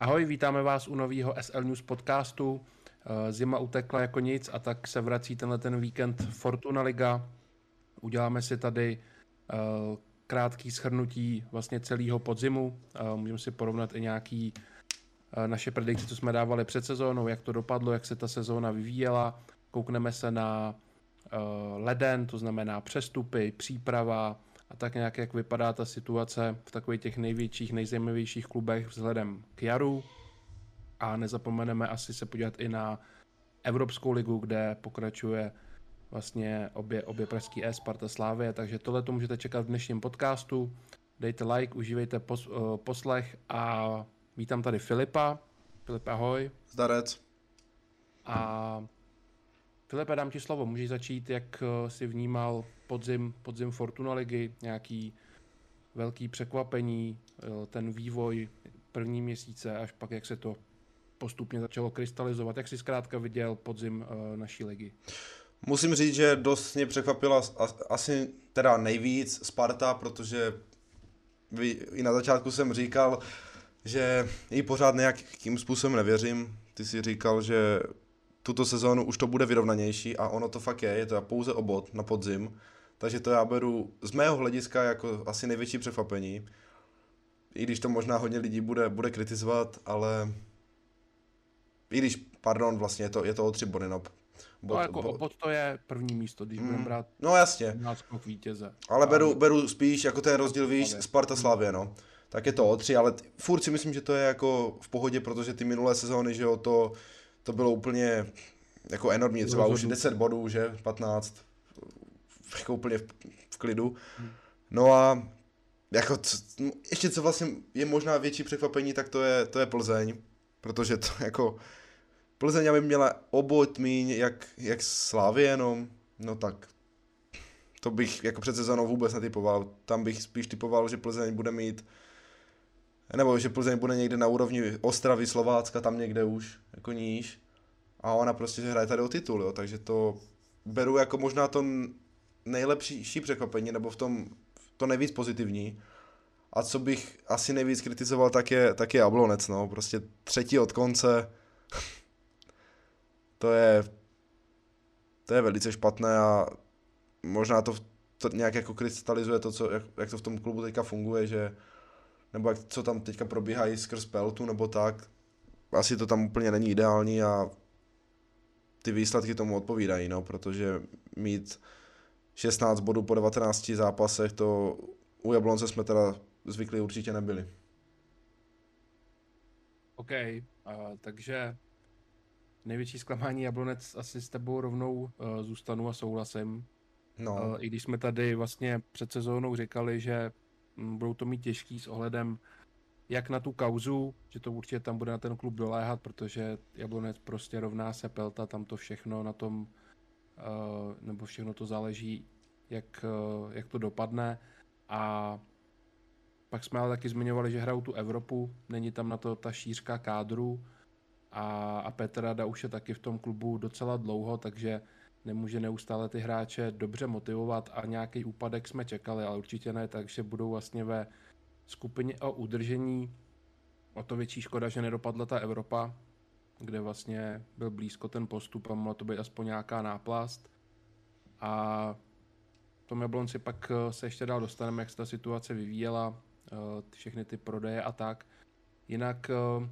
Ahoj, vítáme vás u nového SL News podcastu. Eh, zima utekla jako nic a tak se vrací tenhle ten víkend Fortuna Liga. Uděláme si tady eh, krátký schrnutí vlastně celého podzimu. Eh, můžeme si porovnat i nějaký naše predikce, co jsme dávali před sezónou, jak to dopadlo, jak se ta sezóna vyvíjela. Koukneme se na leden, to znamená přestupy, příprava, a tak nějak, jak vypadá ta situace v takových těch největších, nejzajímavějších klubech vzhledem k jaru. A nezapomeneme asi se podívat i na Evropskou ligu, kde pokračuje vlastně obě, obě pražský E Sparta Slávě, takže tohle to můžete čekat v dnešním podcastu. Dejte like, užívejte pos, uh, poslech a vítám tady Filipa. Filip, ahoj. Zdarec. A Filipe, dám ti slovo. Můžeš začít, jak eh, si vnímal podzim, podzim Fortuna ligy, nějaký velký překvapení, eh, ten vývoj první měsíce, až pak jak se to postupně začalo krystalizovat. Jak jsi zkrátka viděl podzim eh, naší ligy? Musím říct, že dost mě překvapila asi teda nejvíc Sparta, protože i na začátku jsem říkal, že jí pořád nějakým způsobem nevěřím. Ty si říkal, že tuto sezónu už to bude vyrovnanější a ono to fakt je, je to pouze obod na podzim, takže to já beru z mého hlediska jako asi největší překvapení, i když to možná hodně lidí bude, bude kritizovat, ale i když, pardon, vlastně je to, je to o tři body, no. Bod, no jako bod, to je první místo, když mm, budeme brát no jasně. náskok vítěze. Ale beru, beru spíš jako ten rozdíl, víš, Sparta Slavě, no. Tak je to o tři, ale furt si myslím, že to je jako v pohodě, protože ty minulé sezóny, že jo, to to bylo úplně jako enormní, třeba už 10 bodů, že, 15, jako úplně v, v klidu. No a jako, co, ještě co vlastně je možná větší překvapení, tak to je, to je Plzeň, protože to jako, Plzeň aby měla oboť míň, jak, jak Slávy jenom, no tak to bych jako před sezónou vůbec netypoval. Tam bych spíš typoval, že Plzeň bude mít nebo že Plzeň bude někde na úrovni Ostravy, Slovácka, tam někde už, jako níž. A ona prostě hraje tady o titul, jo, takže to beru jako možná to nejlepší překvapení, nebo v tom to nejvíc pozitivní. A co bych asi nejvíc kritizoval, tak je, tak je Jablonec, no, prostě třetí od konce, to je, to je velice špatné a možná to, to nějak jako krystalizuje to, co, jak, jak to v tom klubu teďka funguje, že nebo jak, co tam teďka probíhají skrz peltu nebo tak, asi to tam úplně není ideální a ty výsledky tomu odpovídají, no, protože mít 16 bodů po 19 zápasech, to u Jablonce jsme teda zvyklí určitě nebyli. OK, uh, takže největší zklamání Jablonec asi s tebou rovnou uh, zůstanu a souhlasím. No. Uh, I když jsme tady vlastně před sezónou říkali, že budou to mít těžký s ohledem jak na tu kauzu, že to určitě tam bude na ten klub doléhat, protože Jablonec prostě rovná se Pelta, tam to všechno na tom, uh, nebo všechno to záleží, jak, uh, jak to dopadne. A pak jsme ale taky zmiňovali, že hrajou tu Evropu, není tam na to ta šířka kádru a, a Petr Rada už je taky v tom klubu docela dlouho, takže nemůže neustále ty hráče dobře motivovat a nějaký úpadek jsme čekali, ale určitě ne, takže budou vlastně ve skupině o udržení. O to větší škoda, že nedopadla ta Evropa, kde vlastně byl blízko ten postup a mohla to být aspoň nějaká náplast. A tom Jablonci pak eh, se ještě dál dostaneme, jak se ta situace vyvíjela, eh, všechny ty prodeje a tak. Jinak eh,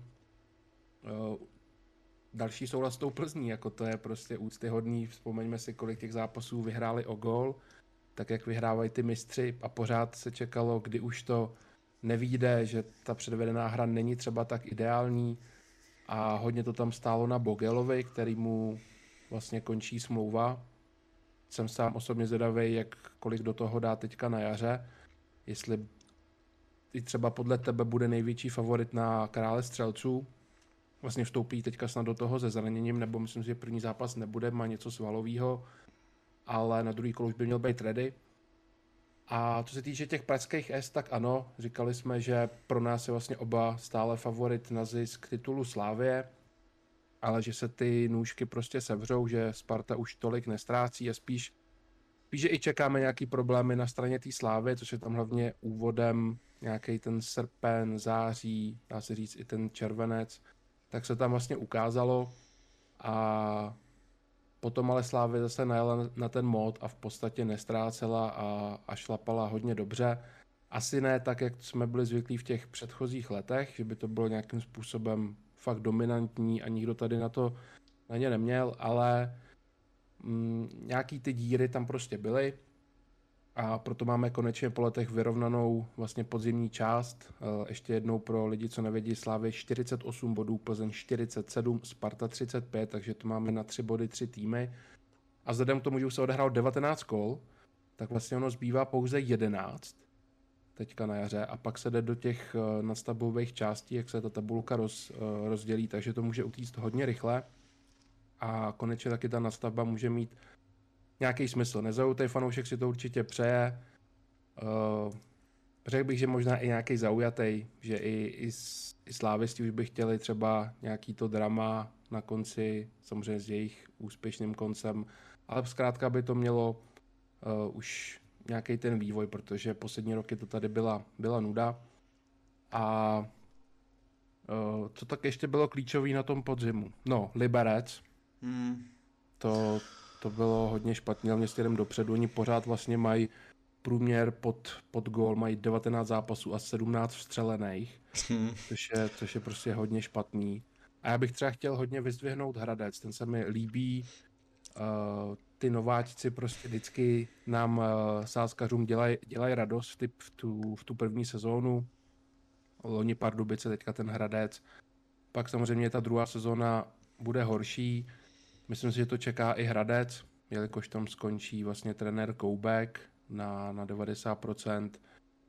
další souhlas s tou Plzní, jako to je prostě úctyhodný, vzpomeňme si, kolik těch zápasů vyhráli o gol, tak jak vyhrávají ty mistři a pořád se čekalo, kdy už to nevíde, že ta předvedená hra není třeba tak ideální. A hodně to tam stálo na Bogelovi, který mu vlastně končí smlouva. Jsem sám osobně zvědavý, jak kolik do toho dá teďka na jaře, jestli i třeba podle tebe bude největší favorit na krále střelců, vlastně vstoupí teďka snad do toho se zraněním, nebo myslím si, že první zápas nebude, má něco svalového, ale na druhý kolo už by měl být ready. A co se týče těch pražských S, tak ano, říkali jsme, že pro nás je vlastně oba stále favorit na zisk titulu Slávě, ale že se ty nůžky prostě sevřou, že Sparta už tolik nestrácí a spíš, spíš že i čekáme nějaký problémy na straně té Slávy, což je tam hlavně úvodem nějaký ten srpen, září, dá se říct i ten červenec, tak se tam vlastně ukázalo a potom ale Slávy zase najela na ten mod a v podstatě nestrácela a, a šlapala hodně dobře. Asi ne tak, jak jsme byli zvyklí v těch předchozích letech, že by to bylo nějakým způsobem fakt dominantní a nikdo tady na to na ně neměl, ale mm, nějaký ty díry tam prostě byly a proto máme konečně po letech vyrovnanou vlastně podzimní část. Eh, ještě jednou pro lidi, co nevědí, Slávy 48 bodů, Plzeň 47, Sparta 35, takže tu máme na 3 body 3 týmy. A vzhledem k tomu, že už se odehrál 19 kol, tak vlastně ono zbývá pouze 11 teďka na jaře a pak se jde do těch eh, nadstavbových částí, jak se ta tabulka roz, eh, rozdělí, takže to může utíct hodně rychle a konečně taky ta nastavba může mít nějaký smysl. Nezaujatý fanoušek si to určitě přeje. Uh, řekl bych, že možná i nějaký zaujatý, že i, i, i slávisti už by chtěli třeba nějaký to drama na konci, samozřejmě s jejich úspěšným koncem, ale zkrátka by to mělo uh, už nějaký ten vývoj, protože poslední roky to tady byla, byla nuda. A uh, co tak ještě bylo klíčové na tom podzimu? No, Liberec. Hmm. To, to bylo hodně špatně, ale směrem dopředu. Oni pořád vlastně mají průměr pod, pod gól, mají 19 zápasů a 17 vstřelených, hmm. což, je, což je prostě hodně špatný. A já bych třeba chtěl hodně vyzdvihnout Hradec, ten se mi líbí. Uh, ty nováčci prostě vždycky nám uh, sázkařům dělají dělaj radost v, ty, v, tu, v tu první sezónu. Loni Pardubice, teďka ten Hradec. Pak samozřejmě ta druhá sezóna bude horší. Myslím si, že to čeká i Hradec, jelikož tam skončí vlastně trenér Koubek na, na 90%,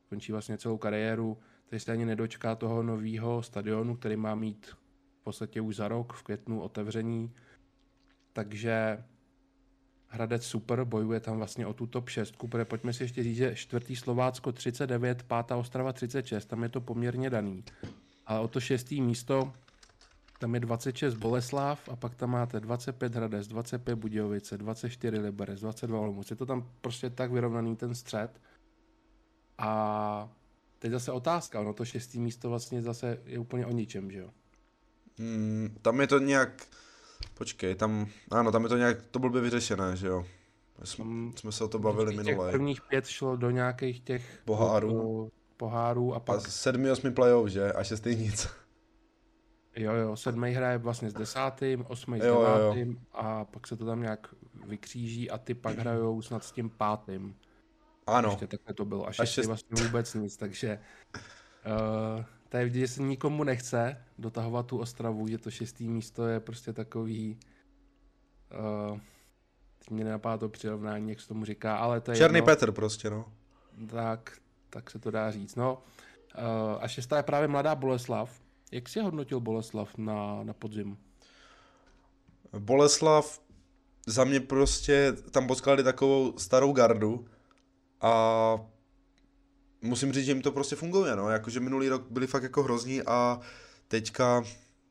končí vlastně celou kariéru, takže se ani nedočká toho nového stadionu, který má mít v podstatě už za rok v květnu otevření. Takže Hradec super, bojuje tam vlastně o tu top 6, protože pojďme si ještě říct, že čtvrtý Slovácko 39, pátá Ostrava 36, tam je to poměrně daný. Ale o to šestý místo tam je 26 Boleslav a pak tam máte 25 Hradec, 25 Budějovice, 24 Liberec, 22 Olomouc. Je to tam prostě tak vyrovnaný ten střed. A teď zase otázka, ono to šestý místo vlastně zase je úplně o ničem, že jo? Hmm, tam je to nějak, počkej, tam, ano, tam je to nějak, to blbě vyřešené, že jo? Jsme, tam, jsme se o to bavili minule. prvních pět šlo do nějakých těch pohárů, pohárů a pak... A sedmi, osmi play že? A šestý nic. Jo, jo, sedmý hraje vlastně s desátým, osmý s jo, devátým jo, jo. a pak se to tam nějak vykříží a ty pak hrajou snad s tím pátým. Ano. Ještě takhle to bylo. A šestý šest... vlastně vůbec nic, takže uh, tady vidět, že se nikomu nechce dotahovat tu Ostravu, že to šestý místo je prostě takový uh, teď mě nenapadá to přirovnání, jak se tomu říká, ale to je Černý jedno. Petr prostě, no. Tak, tak se to dá říct. No, uh, a šestá je právě Mladá Boleslav, jak jsi hodnotil Boleslav na, na podzim? Boleslav za mě prostě tam potkali takovou starou gardu a musím říct, že jim to prostě funguje, no, jakože minulý rok byli fakt jako hrozní a teďka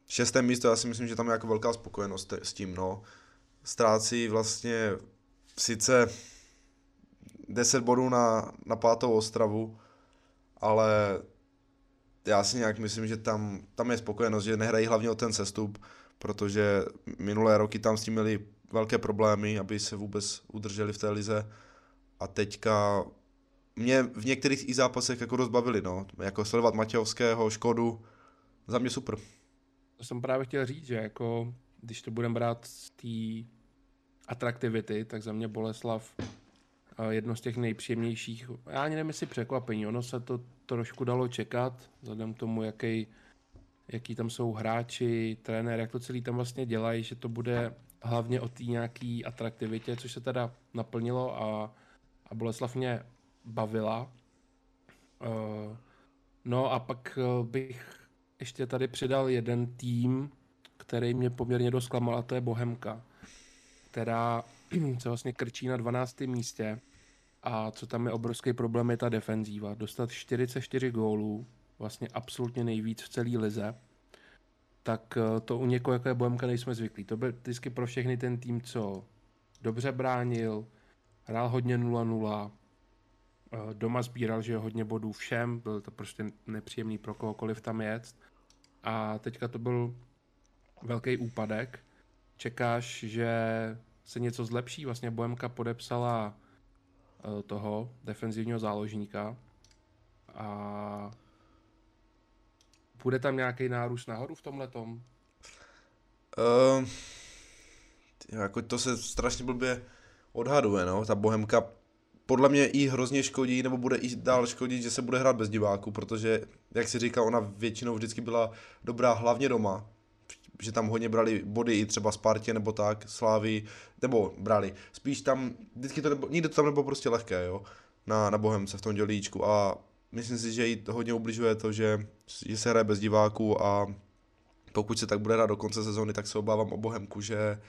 šesté místo, já si myslím, že tam je jako velká spokojenost s tím, no. Ztrácí vlastně sice 10 bodů na, na pátou Ostravu, ale já si nějak myslím, že tam, tam je spokojenost, že nehrají hlavně o ten sestup, protože minulé roky tam s tím měli velké problémy, aby se vůbec udrželi v té lize a teďka mě v některých i zápasech jako rozbavili, no, jako sledovat Matějovského, Škodu, za mě super. To jsem právě chtěl říct, že jako když to budeme brát z té atraktivity, tak za mě Boleslav jedno z těch nejpříjemnějších, já ani nevím, jestli překvapení, ono se to trošku dalo čekat, vzhledem k tomu, jaký, jaký tam jsou hráči, trenér, jak to celý tam vlastně dělají, že to bude hlavně o té nějaký atraktivitě, což se teda naplnilo a, a Boleslav mě bavila. Uh, no a pak uh, bych ještě tady přidal jeden tým, který mě poměrně dost klamal, a to je Bohemka, která se vlastně krčí na 12. místě a co tam je obrovský problém je ta defenzíva. Dostat 44 gólů, vlastně absolutně nejvíc v celé lize, tak eh, to u někoho, jako je Bohemka, nejsme zvyklí. To byl vždycky pro všechny ten tým, co dobře bránil, hrál hodně 0-0, doma sbíral, že hodně bodů všem, byl to prostě nepříjemný pro kohokoliv tam jet. A teďka to byl velký úpadek. Čekáš, že se něco zlepší? Vlastně Bohemka podepsala eh, toho defenzivního záložníka a bude tam nějaký nárůst nahoru v tom? Uh, jako to se strašně blbě odhaduje, no. Ta Bohemka podle mě i hrozně škodí, nebo bude i dál škodit, že se bude hrát bez diváků, protože, jak si říkal, ona většinou vždycky byla dobrá hlavně doma, že tam hodně brali body i třeba Spartě nebo tak, Slávy, nebo brali. Spíš tam, vždycky to nebo, nikdy to tam nebylo prostě lehké, jo, na, na Bohemce v tom dělíčku a myslím si, že jí to hodně ubližuje to, že, že se hraje bez diváků a pokud se tak bude hrát do konce sezóny, tak se obávám o Bohemku, že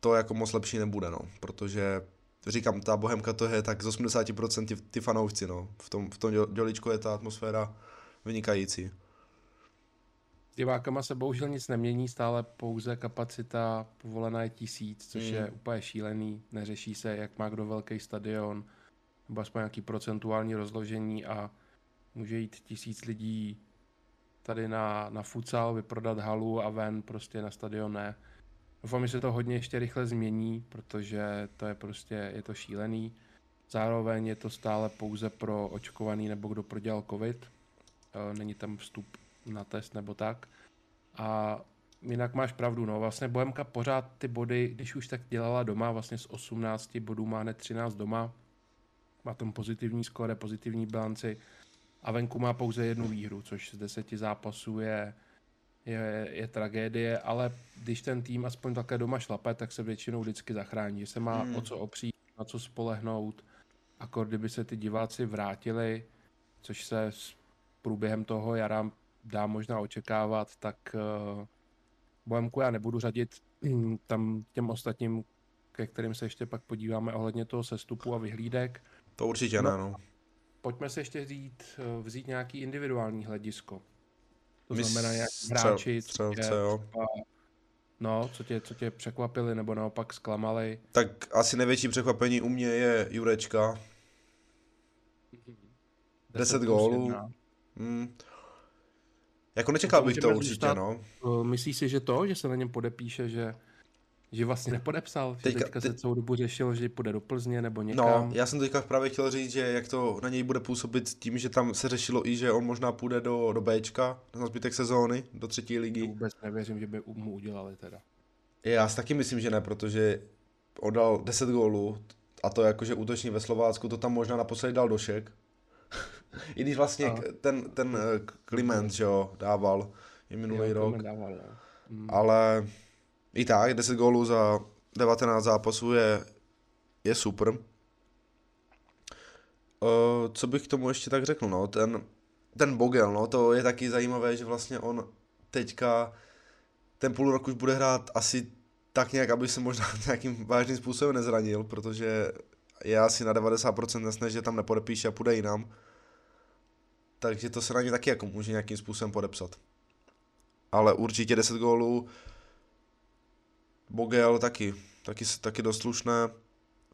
to jako moc lepší nebude, no, protože říkám, ta Bohemka to je tak z 80% ty, ty fanoušci, no, v tom, v tom dělíčku je ta atmosféra vynikající. Divákama se bohužel nic nemění, stále pouze kapacita povolená je tisíc, což mm. je úplně šílený. Neřeší se, jak má kdo velký stadion, nebo aspoň nějaký procentuální rozložení a může jít tisíc lidí tady na, na futsal, vyprodat halu a ven prostě na stadion ne. Doufám, že se to hodně ještě rychle změní, protože to je prostě, je to šílený. Zároveň je to stále pouze pro očkovaný nebo kdo prodělal covid. E, není tam vstup na test nebo tak. A jinak máš pravdu, no. Vlastně Bohemka pořád ty body, když už tak dělala doma, vlastně z 18 bodů má ne 13 doma, má tam pozitivní skóre, pozitivní bilanci. A venku má pouze jednu výhru, což z deseti zápasů je, je, je tragédie, ale když ten tým aspoň také doma šlape, tak se většinou vždycky zachrání, že se má hmm. o co opřít, na co spolehnout, a kdyby se ty diváci vrátili, což se s průběhem toho jara dá možná očekávat, tak uh, Bohemku já nebudu řadit tam těm ostatním, ke kterým se ještě pak podíváme ohledně toho sestupu a vyhlídek. To určitě no, ne, no. Pojďme se ještě vzít, eh, vzít nějaký individuální hledisko. To znamená, jak hráči, střelce, tě, jo. Třeba, no, co tě, co tě překvapili nebo naopak zklamali. Tak asi největší překvapení u mě je Jurečka. 10 gólů. Hmm. Jako nečekal bych to určitě, zůstat, no. Eh, myslíš si, že to, že se na něm podepíše, že že vlastně nepodepsal, že teďka, teďka se celou dobu řešil, že půjde do Plzně nebo no, někam. No, já jsem teďka právě chtěl říct, že jak to na něj bude působit tím, že tam se řešilo i, že on možná půjde do, do Bčka na zbytek sezóny, do třetí ligy. To vůbec nevěřím, že by mu udělali teda. Já si taky myslím, že ne, protože on dal 10 gólů a to jakože útoční ve Slovácku, to tam možná naposledy dal došek. I když vlastně a. ten, ten Kliment, že jo, dával i minulý jo, rok. Dával. Hmm. Ale i tak, 10 gólů za 19 zápasů je, je super. Uh, co bych k tomu ještě tak řekl, no, ten, ten Bogel, no, to je taky zajímavé, že vlastně on teďka ten půl rok už bude hrát asi tak nějak, aby se možná nějakým vážným způsobem nezranil, protože je asi na 90% jasné, že tam nepodepíše a půjde jinam. Takže to se na ně taky jako může nějakým způsobem podepsat. Ale určitě 10 gólů Bogel taky, taky, taky dost slušné.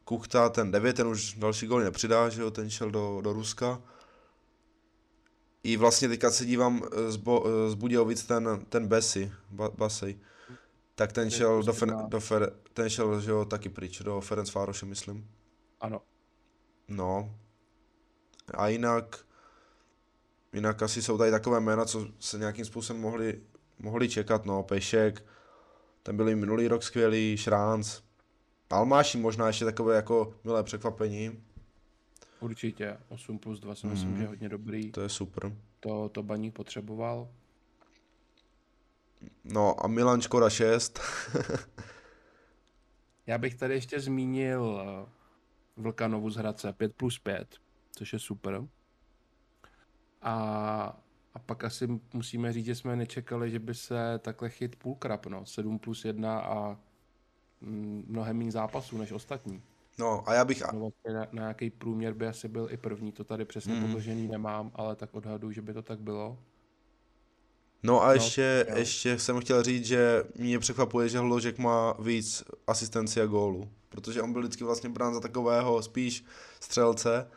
Kuchta, ten 9, ten už další gol nepřidá, že jo, ten šel do, do Ruska. I vlastně teďka se dívám z, Bo, z Budějovic ten, ten Besy, ba, Basej, tak ten šel, do, Fer, do Fer, ten šel, že jo, taky pryč, do Ferenc Fároše, myslím. Ano. No. A jinak, jinak asi jsou tady takové jména, co se nějakým způsobem mohli, mohli čekat, no, Pešek, ten byl i minulý rok skvělý, Šránc. Almáši možná ještě takové jako milé překvapení. Určitě, 8 plus 2 si myslím, mm. že je hodně dobrý. To je super. To, to baník potřeboval. No a Milan Škoda 6. Já bych tady ještě zmínil eh, Vlkanovu z Hradce 5 plus 5, což je super. A a pak asi musíme říct, že jsme nečekali, že by se takhle chyt půl no. 7 plus 1 a mm, mnohem méně zápasů než ostatní. No a já bych... No, vlastně na, na nějaký průměr by asi byl i první, to tady přesně mm. podložený nemám, ale tak odhadu, že by to tak bylo. No a no, ještě, jo. ještě jsem chtěl říct, že mě překvapuje, že Hložek má víc asistenci a gólu, protože on byl vždycky vlastně brán za takového spíš střelce,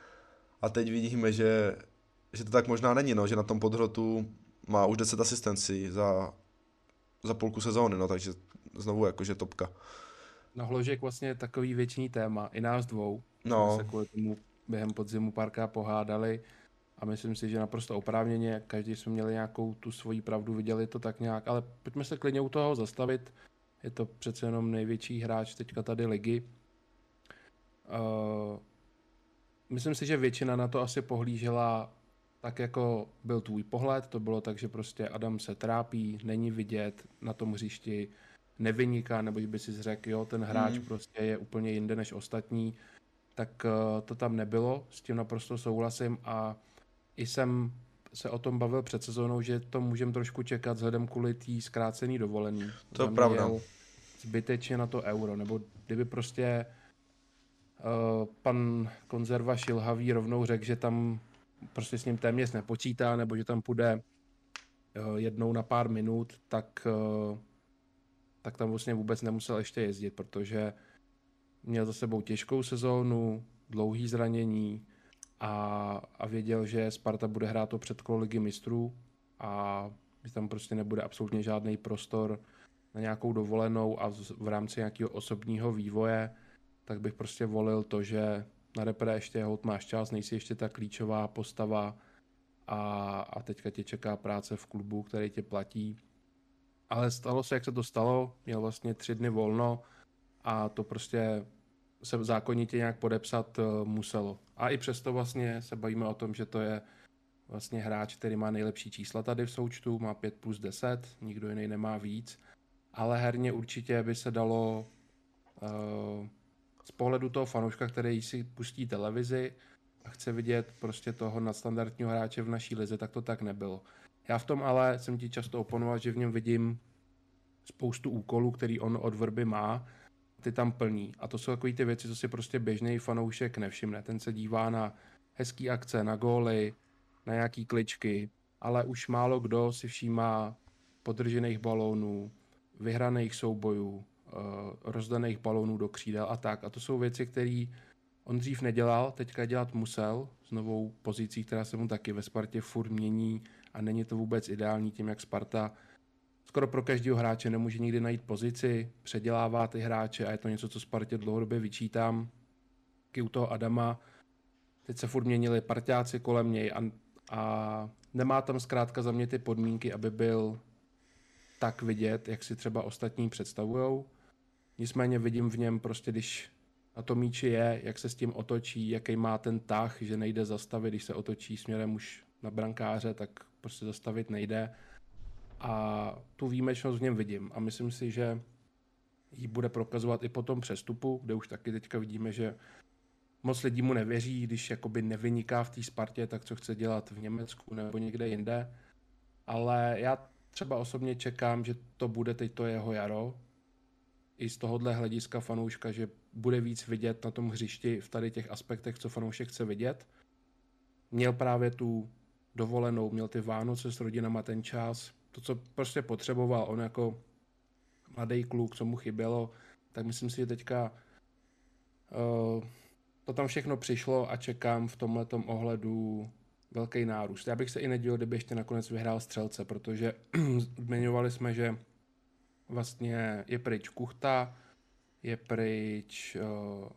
a teď vidíme, že, že to tak možná není, no, že na tom podhrotu má už 10 asistencí za, za půlku sezóny, no, takže znovu jakože topka. No Hložek vlastně je takový věčný téma, i nás dvou. No. Se kvůli tomu během podzimu párkrát pohádali a myslím si, že naprosto oprávněně, každý jsme měli nějakou tu svoji pravdu, viděli to tak nějak, ale pojďme se klidně u toho zastavit. Je to přece jenom největší hráč teďka tady ligy. Uh, myslím si, že většina na to asi pohlížela tak jako byl tvůj pohled, to bylo tak, že prostě Adam se trápí, není vidět na tom hřišti, nevyniká, nebo by si řekl, jo, ten hráč mm. prostě je úplně jinde než ostatní, tak uh, to tam nebylo, s tím naprosto souhlasím a i jsem se o tom bavil před sezónou, že to můžeme trošku čekat vzhledem kvůli té zkrácený dovolený. To je pravda. Zbytečně na to euro, nebo kdyby prostě uh, pan konzerva Šilhavý rovnou řekl, že tam prostě s ním téměř nepočítá, nebo že tam půjde uh, jednou na pár minut, tak, uh, tak tam vlastně vůbec nemusel ještě jezdit, protože měl za sebou těžkou sezónu, dlouhý zranění, a, a věděl, že Sparta bude hrát to předkolo ligy mistrů a že tam prostě nebude absolutně žádný prostor na nějakou dovolenou a v rámci nějakého osobního vývoje, tak bych prostě volil to, že na repre ještě hod máš čas, nejsi ještě ta klíčová postava a, a teďka tě čeká práce v klubu, který tě platí. Ale stalo se, jak se to stalo, měl vlastně tři dny volno a to prostě se zákonitě nějak podepsat uh, muselo. A i přesto vlastně se bavíme o tom, že to je vlastně hráč, který má nejlepší čísla tady v součtu, má 5 plus 10, nikdo jiný nemá víc, ale herně určitě by se dalo uh, z pohledu toho fanouška, který si pustí televizi a chce vidět prostě toho nadstandardního hráče v naší lize, tak to tak nebylo. Já v tom ale jsem ti často oponoval, že v něm vidím spoustu úkolů, který on od vrby má, ty tam plní. A to jsou takové ty věci, co si prostě běžný fanoušek nevšimne. Ten se dívá na hezký akce, na góly, na nějaký kličky, ale už málo kdo si všímá podržených balónů, vyhraných soubojů, rozdaných balónů do křídel a tak. A to jsou věci, které on dřív nedělal, teďka dělat musel s novou pozicí, která se mu taky ve Spartě furt mění a není to vůbec ideální tím, jak Sparta skoro pro každého hráče nemůže nikdy najít pozici, předělává ty hráče a je to něco, co Spartě dlouhodobě vyčítám. Taky u toho Adama, teď se furt měnili parťáci kolem něj a, a nemá tam zkrátka za mě ty podmínky, aby byl tak vidět, jak si třeba ostatní představujou. Nicméně vidím v něm prostě, když na to míči je, jak se s tím otočí, jaký má ten tah, že nejde zastavit, když se otočí směrem už na brankáře, tak prostě zastavit nejde a tu výjimečnost v něm vidím a myslím si, že ji bude prokazovat i po tom přestupu, kde už taky teďka vidíme, že moc lidí mu nevěří, když jakoby nevyniká v té Spartě, tak co chce dělat v Německu nebo někde jinde. Ale já třeba osobně čekám, že to bude teď to jeho jaro. I z tohohle hlediska fanouška, že bude víc vidět na tom hřišti v tady těch aspektech, co fanoušek chce vidět. Měl právě tu dovolenou, měl ty Vánoce s rodinama ten čas, to, co prostě potřeboval on jako mladý kluk, co mu chybělo, tak myslím si, že teďka uh, to tam všechno přišlo a čekám v tomhle ohledu velký nárůst. Já bych se i nedíval, kdyby ještě nakonec vyhrál střelce, protože zmiňovali jsme, že vlastně je pryč Kuchta, je pryč uh,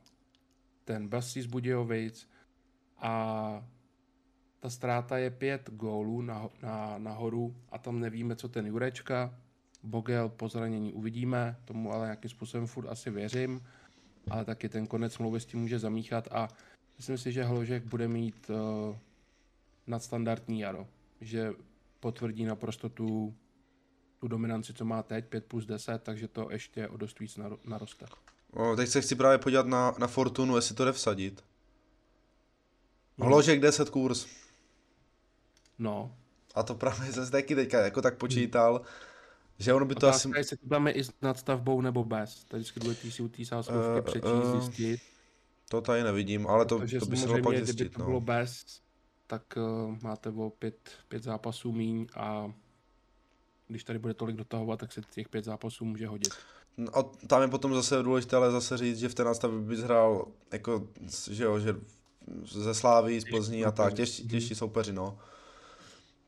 ten Bassi z Budějovic a ta ztráta je pět gólů na, na, nahoru a tam nevíme, co ten Jurečka, Bogel po zranění uvidíme, tomu ale nějakým způsobem furt asi věřím, ale taky ten konec smlouvy s tím může zamíchat a myslím si, že Hložek bude mít uh, nadstandardní jaro, že potvrdí naprosto tu, tu dominanci, co má teď, 5 plus 10, takže to ještě o dost víc naroste. O, teď se chci právě podívat na, na Fortunu, jestli to jde vsadit. Hložek 10 kurz. No. A to právě zase taky teďka jako tak počítal, hmm. že ono by to Otázka asi... jestli to je i s nadstavbou nebo bez. Tady vždycky důležitý si u té sáskovky uh, přečíst, uh, zjistit. To tady nevidím, ale to, to by se dalo pak zjistit. Kdyby to no. bylo bez, tak uh, máte o pět, pět zápasů míň a když tady bude tolik dotahovat, tak se těch pět zápasů může hodit. No a tam je potom zase důležité ale zase říct, že v té nástavbě bys hrál, jako, že jo, že ze Slávy, z Plzní a tak, těžší, těžší soupeři, no.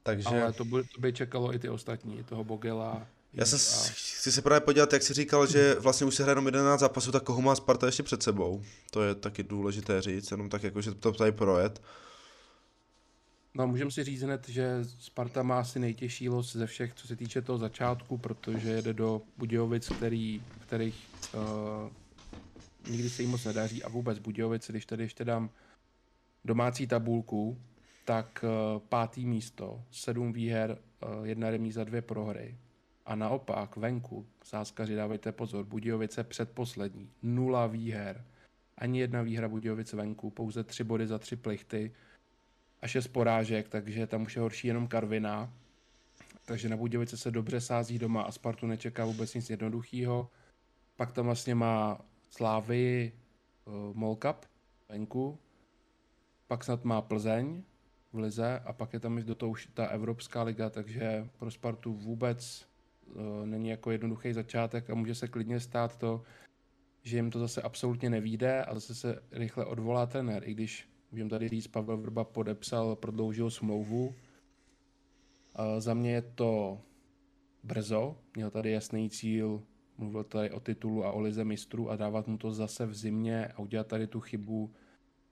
Takže... Ale to by, to by čekalo i ty ostatní, toho Bogela. Já jsem a... chci se právě podívat, jak jsi říkal, že vlastně už se hraje jenom 11 zápasů, tak koho má Sparta ještě před sebou. To je taky důležité říct, jenom tak jako, že to tady projet. No, můžeme si říct hned, že Sparta má asi nejtěžší los ze všech, co se týče toho začátku, protože jede do Budějovic, který, kterých uh, nikdy se jim moc nedaří a vůbec Budějovic, když tady ještě dám domácí tabulku, tak uh, pátý místo, sedm výher, uh, jedna remíza, dvě prohry. A naopak venku, sáskaři dávejte pozor, Budějovice předposlední, nula výher, ani jedna výhra Budějovic venku, pouze tři body za tři plichty, a šest porážek, takže tam už je horší jenom Karvina. Takže na Budějovice se dobře sází doma a Spartu nečeká vůbec nic jednoduchého. Pak tam vlastně má Slávy uh, eh, Molkap venku, pak snad má Plzeň v lize a pak je tam do toho už ta Evropská liga, takže pro Spartu vůbec uh, není jako jednoduchý začátek a může se klidně stát to, že jim to zase absolutně nevíde a zase se rychle odvolá trenér, i když Můžeme tady říct, Pavel Vrba podepsal, prodloužil smlouvu. A za mě je to brzo, měl tady jasný cíl, mluvil tady o titulu a o lize mistrů a dávat mu to zase v zimě a udělat tady tu chybu,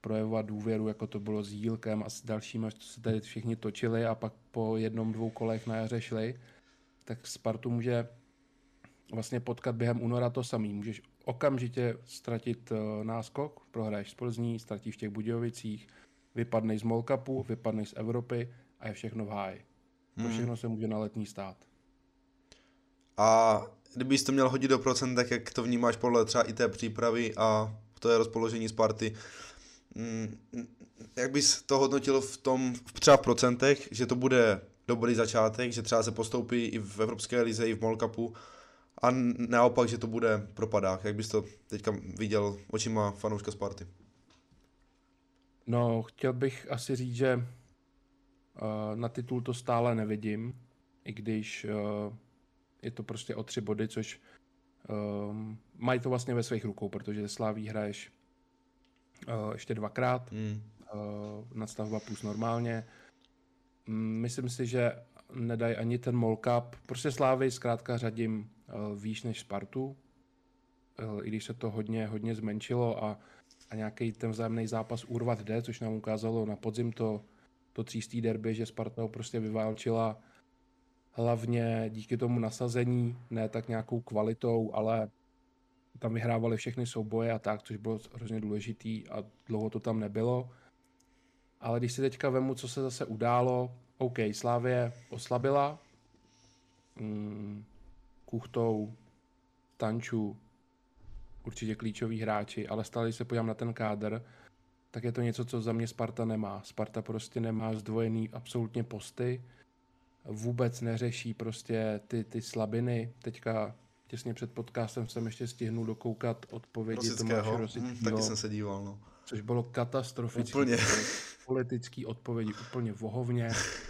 projevovat důvěru, jako to bylo s Jílkem a s dalšími, co se tady všichni točili a pak po jednom, dvou kolech na jaře šli, tak Spartu může vlastně potkat během února to samý. Můžeš okamžitě ztratit uh, náskok, prohraješ z Plzní, ztratíš v těch Budějovicích, vypadneš z Molkapu, vypadneš z Evropy a je všechno v háji. To hmm. všechno se může na letní stát. A kdybys to měl hodit do procent, tak jak to vnímáš podle třeba i té přípravy a to je rozpoložení Sparty, mm, jak bys to hodnotil v tom, třeba v procentech, že to bude dobrý začátek, že třeba se postoupí i v Evropské lize, i v Molkapu, a naopak, že to bude propadák. Jak bys to teďka viděl očima fanouška Sparty? No, chtěl bych asi říct, že uh, na titul to stále nevidím, i když uh, je to prostě o tři body, což uh, mají to vlastně ve svých rukou, protože Sláví hraješ uh, ještě dvakrát, mm. uh, nadstavba plus normálně. Myslím si, že nedají ani ten molkap. Prostě Slávy zkrátka řadím výš než Spartu, eh, i když se to hodně, hodně zmenšilo a, a nějaký ten vzájemný zápas urvat jde, což nám ukázalo na podzim to, to třístý derby, že Sparta ho prostě vyválčila hlavně díky tomu nasazení, ne tak nějakou kvalitou, ale tam vyhrávali všechny souboje a tak, což bylo hrozně důležitý a dlouho to tam nebylo. Ale když si teďka vemu, co se zase událo, OK, Slávě oslabila, mm, Kuchtou, Tanču, určitě klíčoví hráči, ale stále, když se podívám na ten kádr, tak je to něco, co za mě Sparta nemá. Sparta prostě nemá zdvojený absolutně posty, vůbec neřeší prostě ty, ty slabiny. Teďka těsně před podcastem jsem ještě stihnul dokoukat odpovědi Tomáše Rosického. Hmm, taky jsem se díval, no. Což bylo katastrofické. Úplně. Politický odpovědi úplně vohovně.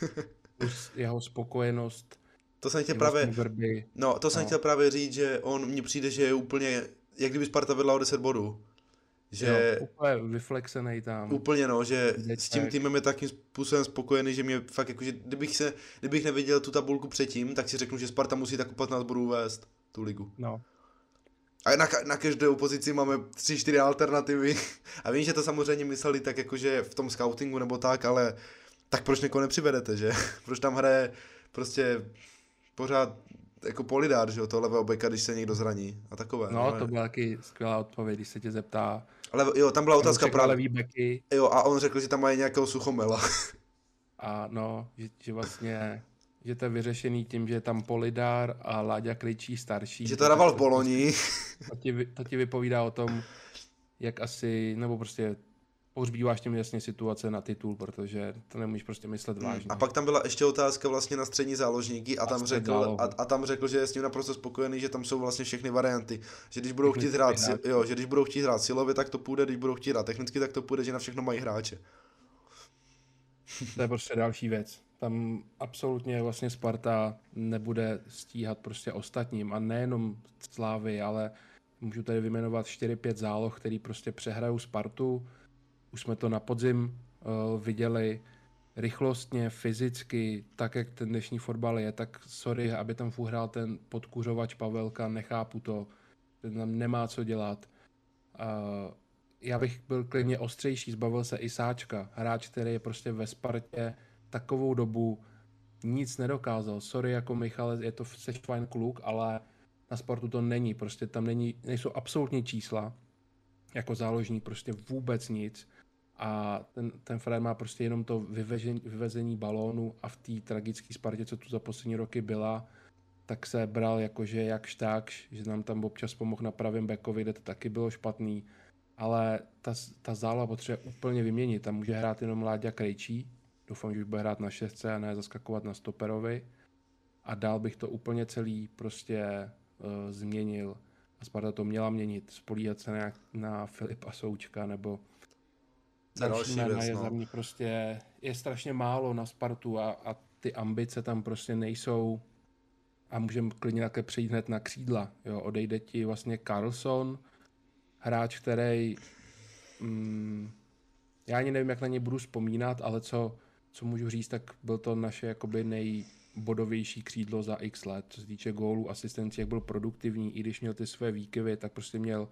Plus jeho spokojenost to jsem chtěl právě, no, to jsem no. chtěl právě říct, že on mně přijde, že je úplně, jak kdyby Sparta vedla o 10 bodů. Že jo, úplně vyflexený tam. Úplně no, že s tím týmem je takým způsobem spokojený, že mě fakt jako, že kdybych, se, kdybych neviděl tu tabulku předtím, tak si řeknu, že Sparta musí tak 15 bodů vést tu ligu. No. A na, na každou pozici máme 3-4 alternativy. A vím, že to samozřejmě mysleli tak jakože v tom scoutingu nebo tak, ale tak proč někoho nepřivedete, že? proč tam hraje prostě pořád jako polidár, že jo, toho levého beka, když se někdo zraní a takové. No, no to byla taky skvělá odpověď, když se tě zeptá. Ale jo, tam byla otázka právě. Levý beky. Jo, a on řekl, že tam mají nějakého suchomela. A no, že, že vlastně že to je vyřešený tím, že je tam Polidár a Láďa Kličí starší. Že to dával v Boloni. To ti, to ti vypovídá o tom, jak asi, nebo prostě pohřbíváš tím jasně situace na titul, protože to nemůžeš prostě myslet hmm. vážně. A pak tam byla ještě otázka vlastně na střední záložníky a, tam řekl, a, a, tam řekl, že je s ním naprosto spokojený, že tam jsou vlastně všechny varianty. Že když budou chtít hrát, jo, že když budou chtít hrát silově, tak to půjde, když budou chtít hrát technicky, tak to půjde, že na všechno mají hráče. To je prostě další věc. Tam absolutně vlastně Sparta nebude stíhat prostě ostatním a nejenom Slávy, ale můžu tady vyjmenovat 4-5 záloh, který prostě přehrajou Spartu, už jsme to na podzim uh, viděli, rychlostně, fyzicky, tak jak ten dnešní fotbal je, tak sorry, aby tam furt hrál ten podkuřovač Pavelka, nechápu to, ten tam nemá co dělat. Uh, já bych byl klidně ostřejší, zbavil se i Sáčka, hráč, který je prostě ve Spartě takovou dobu nic nedokázal. Sorry, jako Michal, je to seš fajn kluk, ale na sportu to není, prostě tam není, nejsou absolutní čísla, jako záložní, prostě vůbec nic a ten, ten Fred má prostě jenom to vyvežení, vyvezení balónu a v té tragické Spartě, co tu za poslední roky byla, tak se bral jakože jakž takž, že nám tam občas pomohl na pravém bekovi, kde to taky bylo špatný, ale ta, ta záloha potřebuje úplně vyměnit, tam může hrát jenom Láďa Krejčí, doufám, že už bude hrát na šestce a ne zaskakovat na stoperovi. A dál bych to úplně celý prostě uh, změnil. A Sparta to měla měnit, spolíhat se na, na Filipa Součka nebo další jména je no. za mě prostě, je strašně málo na Spartu a, a ty ambice tam prostě nejsou a můžeme klidně také přejít hned na křídla. Jo, odejde ti vlastně Carlson, hráč, který mm, já ani nevím, jak na něj budu vzpomínat, ale co, co můžu říct, tak byl to naše jakoby nejbodovější křídlo za x let, co se týče gólů, asistencí, jak byl produktivní, i když měl ty své výkyvy, tak prostě měl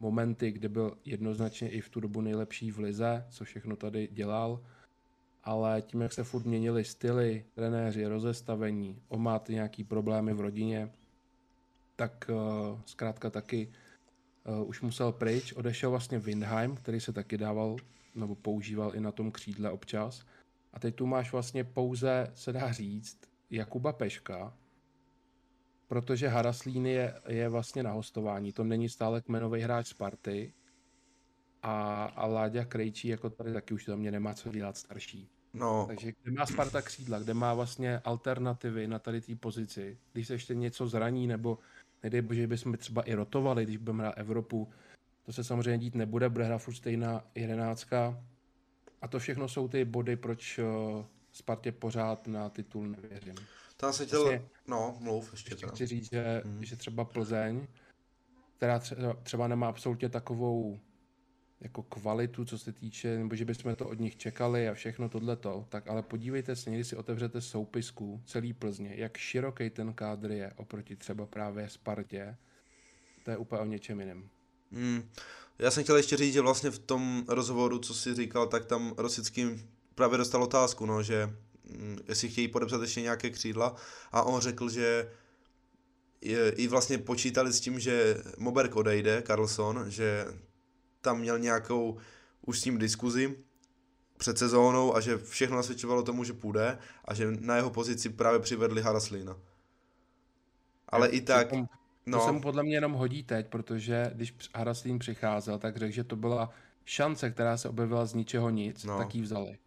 momenty, kde byl jednoznačně i v tu dobu nejlepší v lize, co všechno tady dělal, ale tím, jak se furt měnili styly, trenéři, rozestavení, on máte nějaký problémy v rodině, tak uh, zkrátka taky uh, už musel pryč, odešel vlastně Windheim, který se taky dával nebo používal i na tom křídle občas. A teď tu máš vlastně pouze, se dá říct, Jakuba Peška, protože Haraslín je, je vlastně na hostování, to není stále kmenový hráč Sparty a, a Láďa Krejčí jako tady taky už to mě nemá co dělat starší. No. Takže kde má Sparta křídla, kde má vlastně alternativy na tady té pozici, když se ještě něco zraní, nebo nedej bože, bychom třeba i rotovali, když budeme hrát Evropu, to se samozřejmě dít nebude, bude hrát furt stejná jedenáctka a to všechno jsou ty body, proč uh, Spartě pořád na titul nevěřím. Tam se chtěl, vlastně, no, mluv ještě, ještě chci říct, že, hmm. že třeba Plzeň, která třeba, třeba nemá absolutně takovou jako kvalitu, co se týče, nebo že bychom to od nich čekali a všechno tohleto, tak ale podívejte se, někdy si otevřete soupisku celý Plzně, jak široký ten kádr je oproti třeba právě Spartě, to je úplně o něčem jiném. Hmm. Já jsem chtěl ještě říct, že vlastně v tom rozhovoru, co jsi říkal, tak tam Rosický právě dostal otázku, no, že jestli chtějí podepsat ještě nějaké křídla a on řekl, že je, i vlastně počítali s tím, že Moberg odejde, Carlson, že tam měl nějakou už s tím diskuzi před sezónou a že všechno nasvědčovalo tomu, že půjde a že na jeho pozici právě přivedli Haraslína. Ale i tak... No. To se mu podle mě jenom hodí teď, protože když Haraslín přicházel, tak řekl, že to byla šance, která se objevila z ničeho nic, no. tak ji vzali.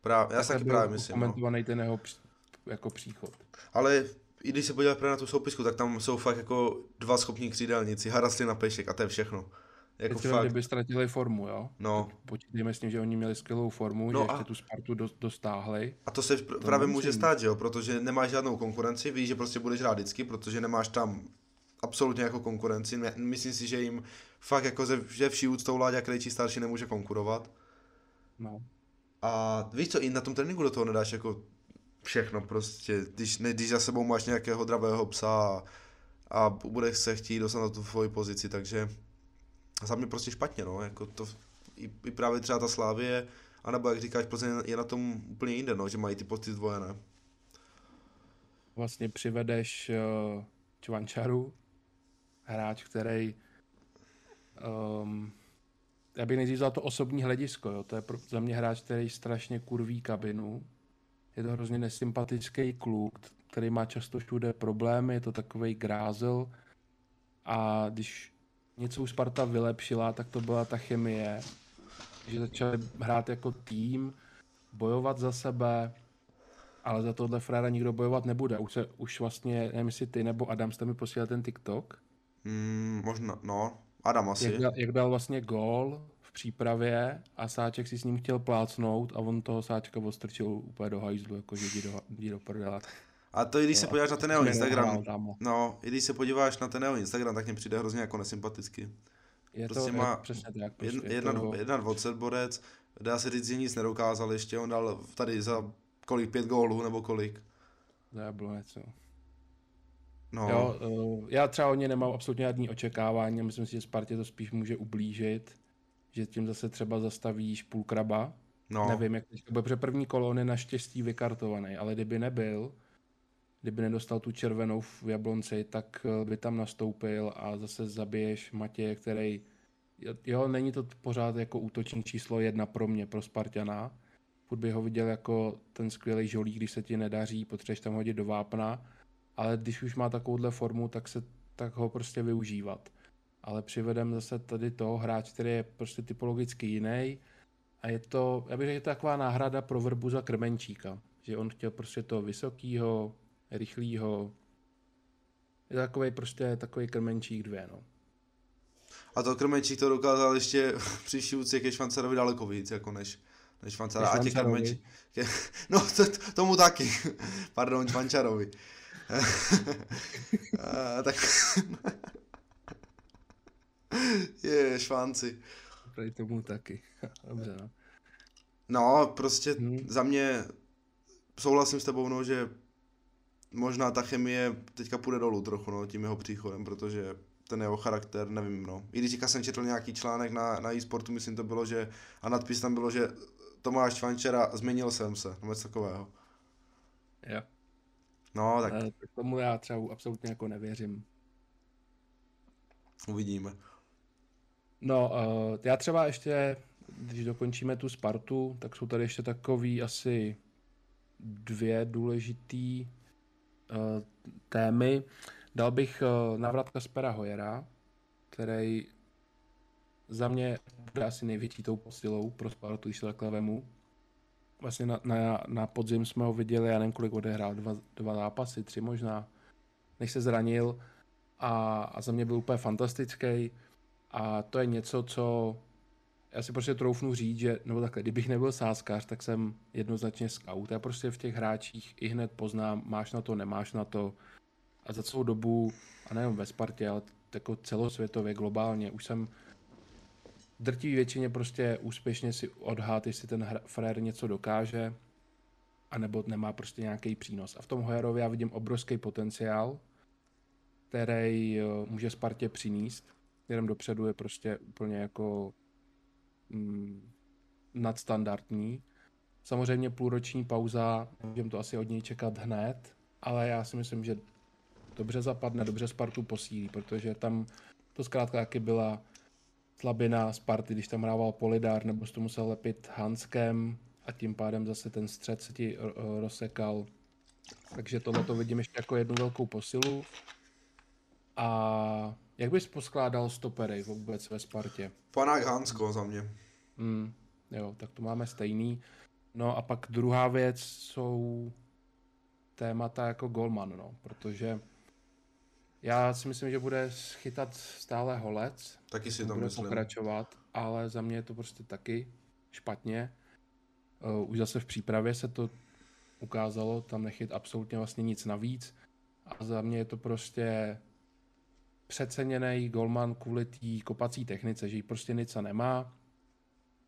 Právě, já taky právě myslím. No. Komentovaný no. ten jeho jako příchod. Ale i když se podíváš na tu soupisku, tak tam jsou fakt jako dva schopní křídelníci, Harasli na Pešek a to je všechno. Jako Teď fakt... kdyby ztratili formu, jo? No. Počítejme s tím, že oni měli skvělou formu, no že a... ještě tu Spartu dostáhli. A to se pr- právě to může stát, že jo? Protože nemáš žádnou konkurenci, víš, že prostě budeš hrát vždycky, protože nemáš tam absolutně jako konkurenci. Myslím si, že jim fakt jako ze, že vší úctou Láďa Krejčí starší nemůže konkurovat. No. A víš co, i na tom tréninku do toho nedáš jako všechno prostě, když, ne, když za sebou máš nějakého dravého psa a, a budeš se chtít dostat na tu tvoji pozici, takže za mě prostě špatně, no, jako to, i, i právě třeba ta Slávie, anebo jak říkáš, Plzeň je na tom úplně jinde, no, že mají ty posty zdvojené. Vlastně přivedeš uh, Čvančaru, hráč, který um, já bych nejdřív to osobní hledisko, jo. to je pro, za mě hráč, který strašně kurví kabinu, je to hrozně nesympatický kluk, který má často všude problémy, je to takový grázel a když něco už Sparta vylepšila, tak to byla ta chemie, že začali hrát jako tým, bojovat za sebe, ale za tohle fréra nikdo bojovat nebude. Už, se, už vlastně, nevím jestli ty nebo Adam jste mi posílal ten TikTok. Mm, možná, no, Adam asi. Jak dal, jak dal vlastně gól v přípravě a Sáček si s ním chtěl plácnout a on toho Sáčka odstrčil úplně do hajzlu, jako že jdi do, jdi do prdela. A to i když se podíváš na ten jeho Instagram, no, i když se podíváš na ten jeho Instagram, tak mě přijde hrozně jako nesympatický. Je prostě to má přesně tak. Prostě jedna, to... jedna 20 bodec, dá se říct, že nic nedokázal ještě, on dal tady za kolik, pět gólů nebo kolik? Jablonec, jo. No. Jo, uh, já třeba o ně nemám absolutně žádný očekávání, myslím si, že Spartě to spíš může ublížit, že tím zase třeba zastavíš půl kraba. No. Nevím, jak teďka bude, protože první kolo on je naštěstí vykartovaný, ale kdyby nebyl, kdyby nedostal tu červenou v Jablonci, tak eh, by tam nastoupil a zase zabiješ Matěje, který, jo, není to pořád jako útočník číslo jedna pro mě, pro Spartana, furt by ho viděl jako ten skvělý žolík, když se ti nedaří, potřebuješ tam hodit do vápna, ale když už má takovouhle formu, tak, se, tak ho prostě využívat. Ale přivedem zase tady toho hráč, který je prostě typologicky jiný a je to, já bych řekl, je to taková náhrada pro vrbu za krmenčíka, že on chtěl prostě toho vysokýho, rychlýho, je to takový prostě takový krmenčík dvě, no. A to krmenčík to dokázal ještě příští úcě ke Švancarovi daleko víc, jako než, než Švancara. A těch krmenčík, no to, tomu taky, pardon, Švančarovi. tak... je, švánci. Tady tomu taky. Dobře, no. No, prostě hmm. za mě souhlasím s tebou, no, že možná ta chemie teďka půjde dolů trochu, no, tím jeho příchodem, protože ten jeho charakter, nevím, no. I když jsem četl nějaký článek na, na e-sportu, myslím to bylo, že a nadpis tam bylo, že Tomáš Čvančera, změnil jsem se, nebo něco takového. Jo. No, tak... E, tomu já třeba absolutně jako nevěřím. Uvidíme. No, uh, já třeba ještě, když dokončíme tu Spartu, tak jsou tady ještě takový asi dvě důležitý uh, témy. Dal bych uh, návrat Kaspera Hojera, který za mě bude asi největší tou posilou pro Spartu, když se takhle vemu. Vlastně na, na, na podzim jsme ho viděli, já nevím, kolik odehrál, dva, dva zápasy, tři možná, než se zranil a, a za mě byl úplně fantastický a to je něco, co já si prostě troufnu říct, že, nebo takhle, kdybych nebyl sáskář, tak jsem jednoznačně scout. Já prostě v těch hráčích i hned poznám, máš na to, nemáš na to. A za celou dobu, a nejen ve Spartě, ale jako celosvětově, globálně, už jsem drtivý většině prostě úspěšně si odhát, jestli ten frér něco dokáže, anebo nemá prostě nějaký přínos. A v tom Hojerovi já vidím obrovský potenciál, který eh, může Spartě přinést. Směrem dopředu je prostě úplně jako mm, nadstandardní. Samozřejmě půlroční pauza, můžeme to asi od něj čekat hned, ale já si myslím, že dobře zapadne, dobře Spartu posílí, protože tam to zkrátka taky byla slabina Sparty, když tam hrával Polidár, nebo to musel lepit Hanskem a tím pádem zase ten střed se ti rozsekal. Takže tohle to vidím ještě jako jednu velkou posilu. A jak bys poskládal stopery vůbec ve Spartě? Panák Hansko za mě. Mm, jo, tak to máme stejný. No a pak druhá věc jsou témata jako Golman, no, protože já si myslím, že bude chytat stále holec. Taky si to bude myslím. pokračovat, ale za mě je to prostě taky špatně. Uh, už zase v přípravě se to ukázalo, tam nechyt absolutně vlastně nic navíc. A za mě je to prostě přeceněný golman kvůli té kopací technice, že jí prostě nic nemá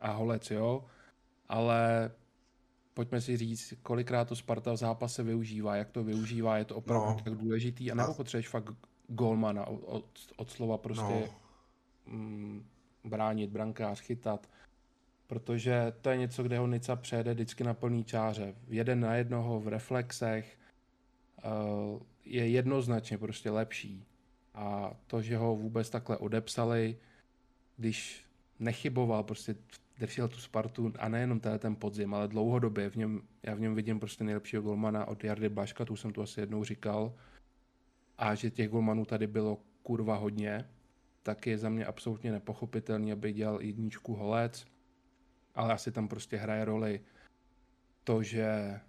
a holec, jo, ale pojďme si říct, kolikrát to Sparta v zápase využívá, jak to využívá, je to opravdu no. tak důležitý, a nebo potřebuješ fakt golmana od, od, slova prostě no. mm, bránit, brankář, chytat, protože to je něco, kde ho Nica přejede vždycky na plný čáře. Jeden na jednoho v reflexech uh, je jednoznačně prostě lepší. A to, že ho vůbec takhle odepsali, když nechyboval, prostě držel tu Spartu a nejenom tenhle ten podzim, ale dlouhodobě. V něm, já v něm vidím prostě nejlepšího golmana od Jardy Baška, tu jsem tu asi jednou říkal, a že těch golmanů tady bylo kurva hodně, tak je za mě absolutně nepochopitelný, aby dělal jedničku holec, ale asi tam prostě hraje roli to, že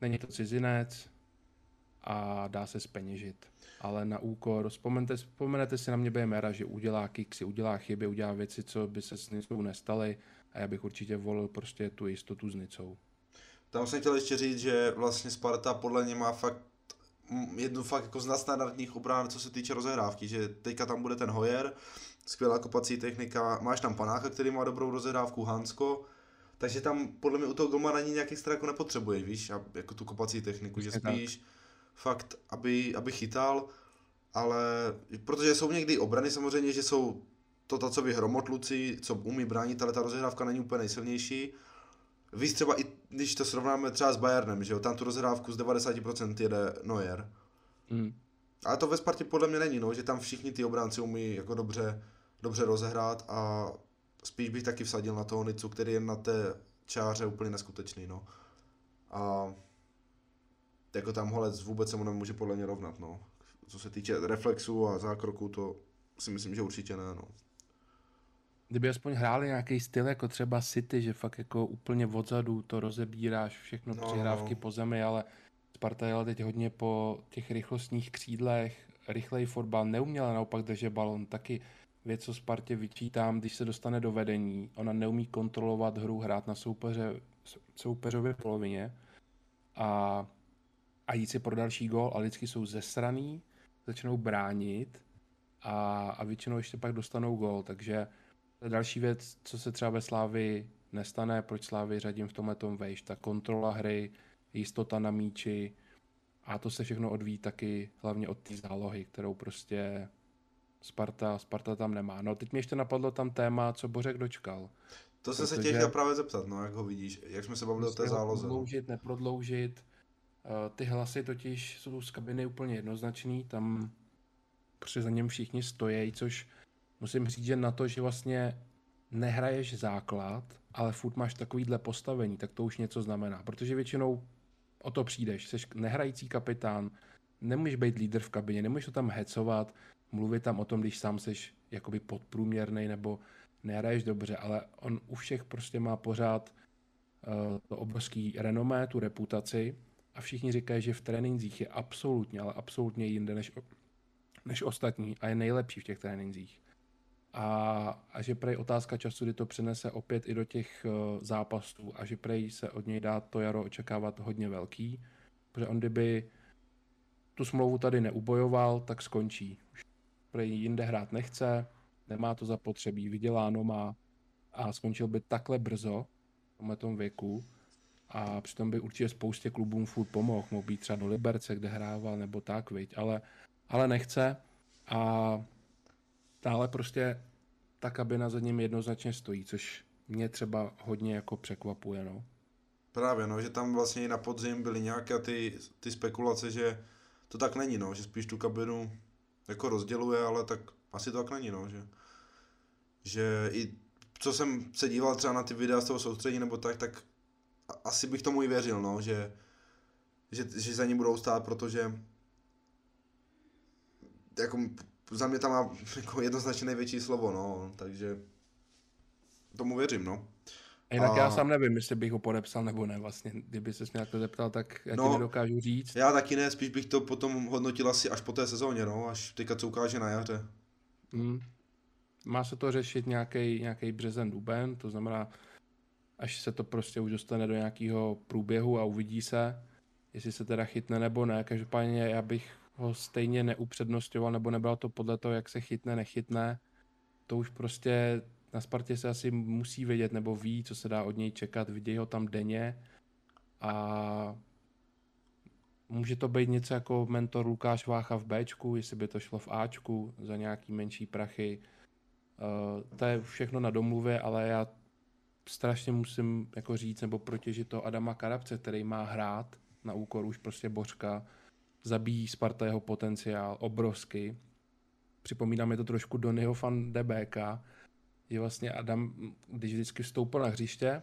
není to cizinec a dá se speněžit. Ale na úkor, vzpomenete, vzpomenete si na mě BMR, že udělá kiksy, udělá chyby, udělá věci, co by se s Nicou nestaly a já bych určitě volil prostě tu jistotu s Nicou. Tam jsem chtěl ještě říct, že vlastně Sparta podle mě má fakt jednu fakt jako z nadstandardních obrán, co se týče rozehrávky, že teďka tam bude ten Hoyer, skvělá kopací technika, máš tam Panáka, který má dobrou rozehrávku, Hansko, takže tam podle mě u toho golmana ani nějak extra jako nepotřebuješ, víš, jako tu kopací techniku, že spíš tak. fakt, aby, aby chytal, ale protože jsou někdy obrany samozřejmě, že jsou to tacovi hromotluci, co umí bránit, ale ta rozehrávka není úplně nejsilnější. Víš třeba i když to srovnáme třeba s Bayernem, že jo, tam tu rozhrávku z 90% jede Neuer. Mm. Ale to ve Spartě podle mě není, no, že tam všichni ty obránci umí jako dobře, dobře rozehrát a spíš bych taky vsadil na toho Nicu, který je na té čáře úplně neskutečný, no. A jako tam holec vůbec se mu nemůže podle mě rovnat, no. Co se týče reflexu a zákroku, to si myslím, že určitě ne, no. Kdyby aspoň hráli nějaký styl jako třeba City, že fakt jako úplně odzadu to rozebíráš, všechno no. přihrávky po zemi, ale Sparta jela teď hodně po těch rychlostních křídlech, rychlej fotbal, neuměla naopak držet balon, taky věc, co Spartě vyčítám, když se dostane do vedení, ona neumí kontrolovat hru, hrát na soupeře, soupeřově polovině a, a jít si pro další gol, ale vždycky jsou zesraný, začnou bránit a, a většinou ještě pak dostanou gol, takže to je další věc, co se třeba ve Slávi nestane, proč Slávy řadím v tomhle tom vejš, ta kontrola hry, jistota na míči a to se všechno odvíjí taky hlavně od té zálohy, kterou prostě Sparta, Sparta tam nemá. No teď mě ještě napadlo tam téma, co Bořek dočkal. To jsem se tě chtěl právě zeptat, no, jak ho vidíš, jak jsme se bavili o té záloze. No. Prodloužit, neprodloužit. Eh, ty hlasy totiž jsou z kabiny úplně jednoznačný, tam prostě za něm všichni stojí, což musím říct, že na to, že vlastně nehraješ základ, ale furt máš takovýhle postavení, tak to už něco znamená. Protože většinou o to přijdeš. Jsi nehrající kapitán, nemůžeš být lídr v kabině, nemůžeš to tam hecovat, mluvit tam o tom, když sám jsi jakoby podprůměrný nebo nehraješ dobře, ale on u všech prostě má pořád uh, to obrovský renomé, tu reputaci a všichni říkají, že v trénincích je absolutně, ale absolutně jinde než, než ostatní a je nejlepší v těch trénincích. A, a že prej otázka času, kdy to přenese opět i do těch uh, zápasů a že prej se od něj dá to jaro očekávat hodně velký, protože on kdyby tu smlouvu tady neubojoval, tak skončí. Už prej jinde hrát nechce, nemá to zapotřebí, vyděláno má a skončil by takhle brzo v tomhle tom věku a přitom by určitě spoustě klubům furt pomohl, mohl být třeba do Liberce, kde hrával nebo tak, viď, ale, ale nechce a stále prostě ta kabina za ním jednoznačně stojí, což mě třeba hodně jako překvapuje, no. Právě, no, že tam vlastně i na podzim byly nějaké ty, ty spekulace, že to tak není, no, že spíš tu kabinu jako rozděluje, ale tak asi to tak není, no, že, že i co jsem se díval třeba na ty videa z toho soustředí nebo tak, tak asi bych tomu i věřil, no, že, že, že za ní budou stát, protože jako za mě tam má jako jednoznačně největší slovo, no, takže tomu věřím, no. Jinak a... já sám nevím, jestli bych ho podepsal nebo ne vlastně. Kdyby se mě to zeptal, tak já no, ti nedokážu říct. Já taky ne, spíš bych to potom hodnotil asi až po té sezóně, no, až teďka co ukáže na jaře. Hmm. Má se to řešit nějaký nějaký březen, duben, to znamená, až se to prostě už dostane do nějakého průběhu a uvidí se, jestli se teda chytne nebo ne. Každopádně já bych ho stejně neupřednostňoval, nebo nebylo to podle toho, jak se chytne, nechytne. To už prostě na Spartě se asi musí vědět, nebo ví, co se dá od něj čekat, vidějí ho tam denně a může to být něco jako mentor Lukáš Vácha v Bčku, jestli by to šlo v Ačku za nějaký menší prachy. Uh, to je všechno na domluvě, ale já strašně musím jako říct nebo protěžit to Adama Karabce, který má hrát na úkor už prostě Bořka, zabíjí Sparta jeho potenciál obrovský. Připomíná mi to trošku Donnyho fan DBK, že vlastně Adam, když vždycky vstoupil na hřiště,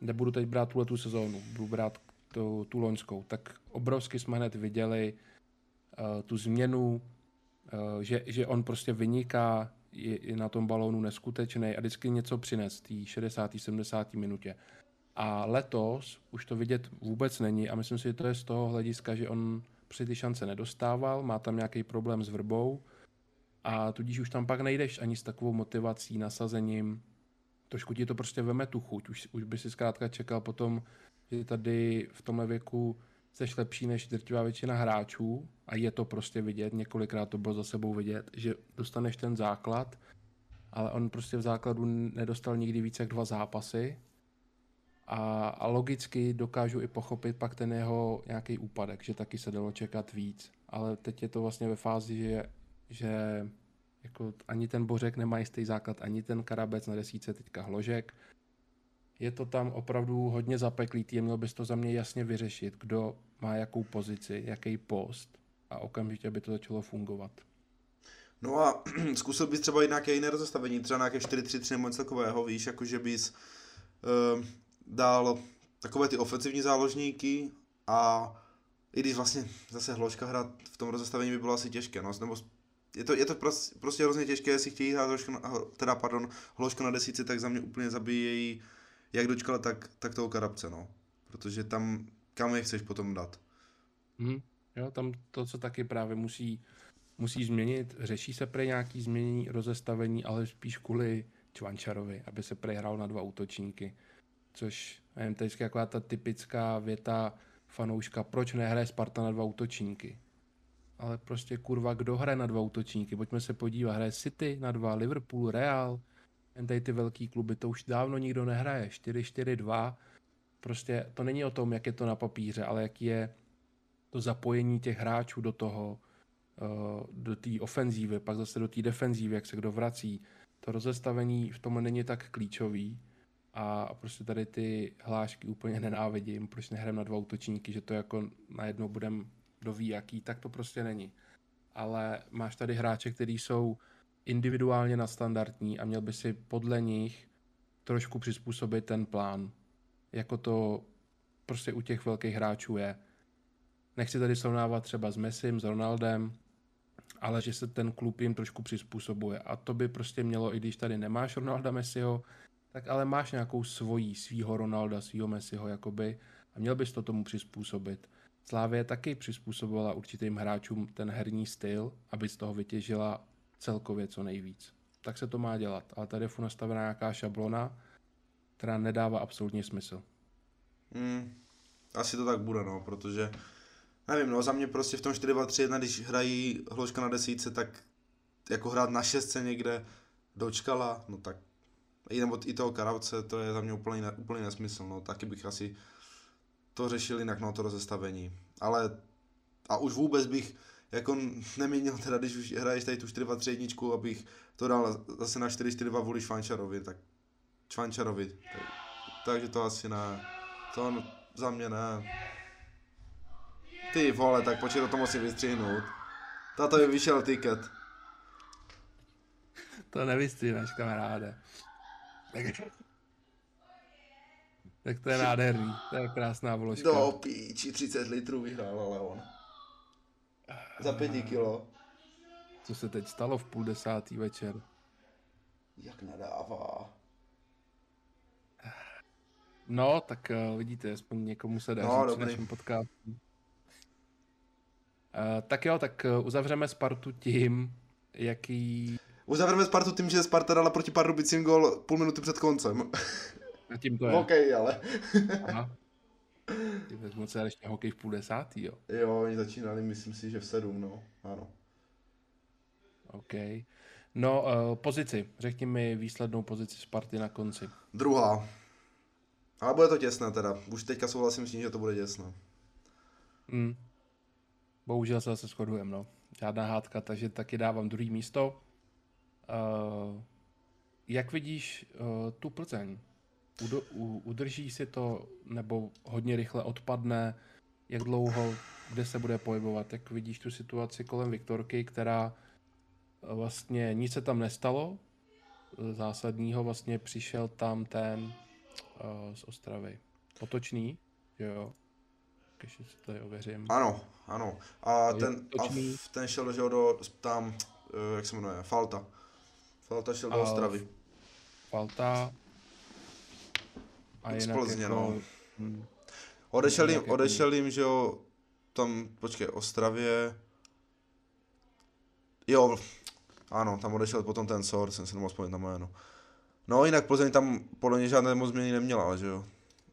nebudu teď brát tuhle tu sezónu, budu brát tu, tu loňskou, tak obrovsky jsme hned viděli uh, tu změnu, uh, že, že on prostě vyniká, je, je na tom balónu neskutečný a vždycky něco přines v té 60. 70. minutě. A letos už to vidět vůbec není a myslím si, že to je z toho hlediska, že on prostě ty šance nedostával, má tam nějaký problém s vrbou a tudíž už tam pak nejdeš ani s takovou motivací, nasazením. Trošku ti to prostě veme tu chuť. Už, už by si zkrátka čekal potom, že tady v tomhle věku jsi lepší než drtivá většina hráčů a je to prostě vidět, několikrát to bylo za sebou vidět, že dostaneš ten základ, ale on prostě v základu nedostal nikdy více jak dva zápasy a, a logicky dokážu i pochopit pak ten jeho nějaký úpadek, že taky se dalo čekat víc, ale teď je to vlastně ve fázi, že, že jako ani ten Bořek nemá jistý základ, ani ten Karabec na desíce, teďka Hložek, je to tam opravdu hodně zapeklitý a měl bys to za mě jasně vyřešit, kdo má jakou pozici, jaký post a okamžitě by to začalo fungovat. No a zkusil bys třeba nějaké jiné rozestavení, třeba nějaké 4-3-3 nebo něco takového, víš, jako že bys uh, dal takové ty ofenzivní záložníky a i když vlastně zase hložka hrát v tom rozestavení by bylo asi těžké, no, nebo je to, je to prostě, prostě hrozně těžké, jestli chtějí hrát hložka na, teda pardon, hložka na desíci, tak za mě úplně zabíjejí jak dočkala, tak, tak toho karabce, no. Protože tam, kam je chceš potom dát. Mm, jo, tam to, co taky právě musí, musí změnit, řeší se pre nějaký změnění rozestavení, ale spíš kvůli Čvančarovi, aby se prehrál na dva útočníky. Což, nevím, to je taková ta typická věta fanouška, proč nehraje Sparta na dva útočníky. Ale prostě kurva, kdo hraje na dva útočníky? Pojďme se podívat, hraje City na dva, Liverpool, Real, jen tady ty velký kluby, to už dávno nikdo nehraje. 4-4-2, prostě to není o tom, jak je to na papíře, ale jak je to zapojení těch hráčů do toho, eh, do té ofenzívy, pak zase do té defenzívy, jak se kdo vrací. To rozestavení v tom není tak klíčový a prostě tady ty hlášky úplně nenávidím, proč nehrám na dva útočníky, že to jako najednou budem ví jaký, tak to prostě není. Ale máš tady hráče, kteří jsou individuálně na standardní a měl by si podle nich trošku přizpůsobit ten plán. Jako to prostě u těch velkých hráčů je. Nechci tady srovnávat třeba s Messim, s Ronaldem, ale že se ten klub jim trošku přizpůsobuje. A to by prostě mělo, i když tady nemáš Ronalda Messiho, tak ale máš nějakou svojí, svýho Ronalda, svýho Messiho, jakoby, a měl bys to tomu přizpůsobit. Slávě taky přizpůsobovala určitým hráčům ten herní styl, aby z toho vytěžila celkově co nejvíc. Tak se to má dělat. Ale tady je nastavená nějaká šablona, která nedává absolutně smysl. Hmm, asi to tak bude, no, protože nevím, no, za mě prostě v tom 4-2-3-1, když hrají hložka na desíce, tak jako hrát na šestce někde dočkala, no tak i, nebo i toho Karavce, to je za mě úplný, úplný nesmysl, no, taky bych asi to řešil jinak, no, to rozestavení. Ale a už vůbec bych jako neměnil teda, když už hraješ tady tu 4-2-3 abych to dal zase na 4-4-2 vůli Švančarovi, tak Švančarovi. Tak, takže to asi ne. To za mě ne. Ty vole, tak počkej, to musím vystřihnout. Tato je vyšel tiket. To nevystříhneš, kamaráde. Tak, to je nádherný, to je krásná vložka. Do píči, 30 litrů vyhrál ale on. Za pěti kilo. Co se teď stalo v půl desátý večer? Jak nadává. No, tak uh, vidíte, aspoň někomu se daří no, při našem podcastu. Uh, tak jo, tak uh, uzavřeme Spartu tím, jaký... Uzavřeme Spartu tím, že Sparta dala proti Pardubicím gol půl minuty před koncem. A tím to je. OK, ale. Aha. Ty vezmu se ještě hokej v půl desátý, jo? Jo, oni začínali, myslím si, že v sedm, no. Ano. OK. No, uh, pozici. Řekni mi výslednou pozici Sparty na konci. Druhá. Ale bude to těsné teda. Už teďka souhlasím s tím, že to bude těsné. Mm. Bohužel se zase shodujeme, no. Žádná hádka, takže taky dávám druhý místo. Uh, jak vidíš uh, tu Plzeň? udrží si to nebo hodně rychle odpadne, jak dlouho, kde se bude pohybovat, jak vidíš tu situaci kolem Viktorky, která eh, vlastně nic se tam nestalo, zásadního vlastně přišel tam ten uh, z Ostravy. Potočný, jo. Když si to tady ověřím. Ano, ano. A ten, a ten šel že do, tam, uh, jak se jmenuje, Falta. Falta šel do Ostravy. Falta a z Plzně, jako... no. Hmm. Odešel jim, odešel jim, že jo, tam, počkej, Ostravě, jo, ano, tam odešel potom ten Sor, jsem si nemohl vzpomínat na jméno. No jinak Plzeň tam podle mě žádné moc změny neměla, že jo.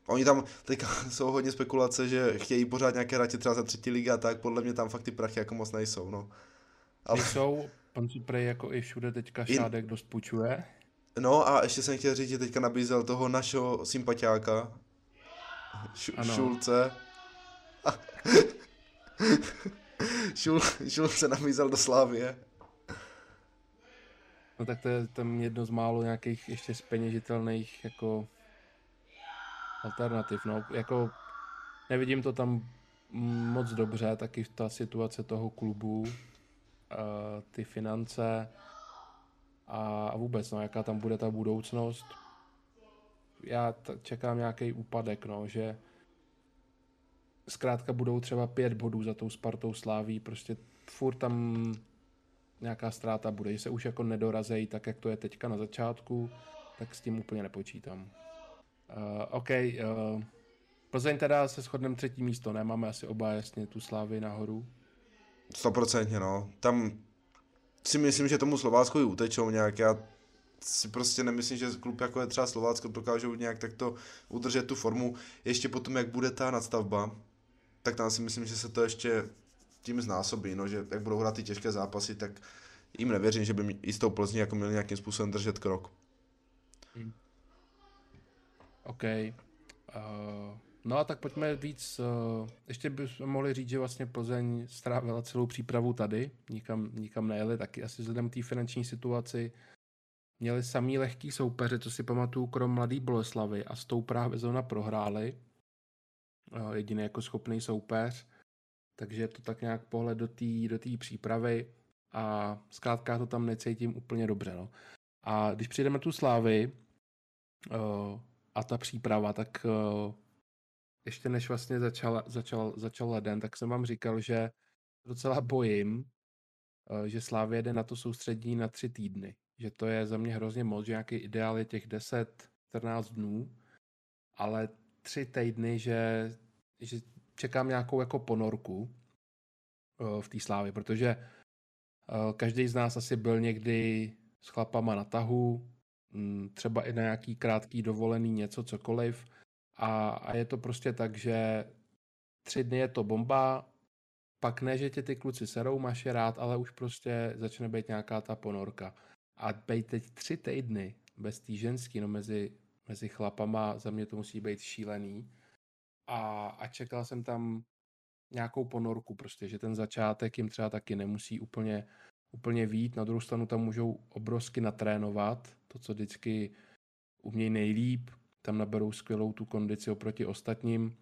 Oni tam teďka jsou hodně spekulace, že chtějí pořád nějaké hráče třeba za třetí liga, tak podle mě tam fakt ty prachy jako moc nejsou, no. Ale... Jsou, pan Suprej jako i všude teďka Šádek I... dost půjčuje. No a ještě jsem chtěl říct, že teďka nabízel toho našeho sympatiáka, Š- Šulce. Šul, Šulce nabízel do Slávie. No tak to je tam jedno z málo nějakých ještě speněžitelných jako alternativ, no, jako nevidím to tam moc dobře, taky ta situace toho klubu, ty finance a, a vůbec, no, jaká tam bude ta budoucnost. Já t- čekám nějaký úpadek, no, že zkrátka budou třeba pět bodů za tou Spartou Sláví, prostě furt tam nějaká ztráta bude, že se už jako nedorazejí tak, jak to je teďka na začátku, tak s tím úplně nepočítám. Uh, OK, uh, Plzeň teda se shodneme třetí místo, ne? Máme asi oba jasně tu slávy nahoru. Stoprocentně, no. Tam si myslím, že tomu Slovácku i utečou nějak. Já si prostě nemyslím, že klub jako je třeba Slovácko dokážou nějak takto udržet tu formu. Ještě potom, jak bude ta nadstavba, tak tam si myslím, že se to ještě tím znásobí, no, že jak budou hrát ty těžké zápasy, tak jim nevěřím, že by i s tou Plzní jako měli nějakým způsobem držet krok. Hmm. OK. Uh, no a tak pojďme víc, uh, ještě bychom mohli říct, že vlastně Plzeň strávila celou přípravu tady, nikam, nikam nejeli, taky asi vzhledem k té finanční situaci. Měli samý lehký soupeře, co si pamatuju, krom mladý Boleslavy a s tou právě zóna prohráli. Uh, jediný jako schopný soupeř. Takže je to tak nějak pohled do té do přípravy a zkrátka to tam necítím úplně dobře. No. A když přijdeme tu slávy, uh, a ta příprava, tak uh, ještě než vlastně začal, začal, začal leden, tak jsem vám říkal, že docela bojím, uh, že Slávě jede na to soustředí na tři týdny. Že to je za mě hrozně moc, že nějaký ideál je těch 10-14 dnů, ale tři týdny, že, že čekám nějakou jako ponorku uh, v té slávě, protože uh, každý z nás asi byl někdy s chlapama na tahu, Mm, třeba i na nějaký krátký dovolený něco, cokoliv. A, a je to prostě tak, že tři dny je to bomba, pak ne, že tě ty kluci serou, máš je rád, ale už prostě začne být nějaká ta ponorka. A být teď tři týdny bez té ženský, no mezi, mezi chlapama, za mě to musí být šílený. A, a čekal jsem tam nějakou ponorku prostě, že ten začátek jim třeba taky nemusí úplně úplně vít. Na druhou stranu tam můžou obrovsky natrénovat, to, co vždycky umějí nejlíp. Tam naberou skvělou tu kondici oproti ostatním.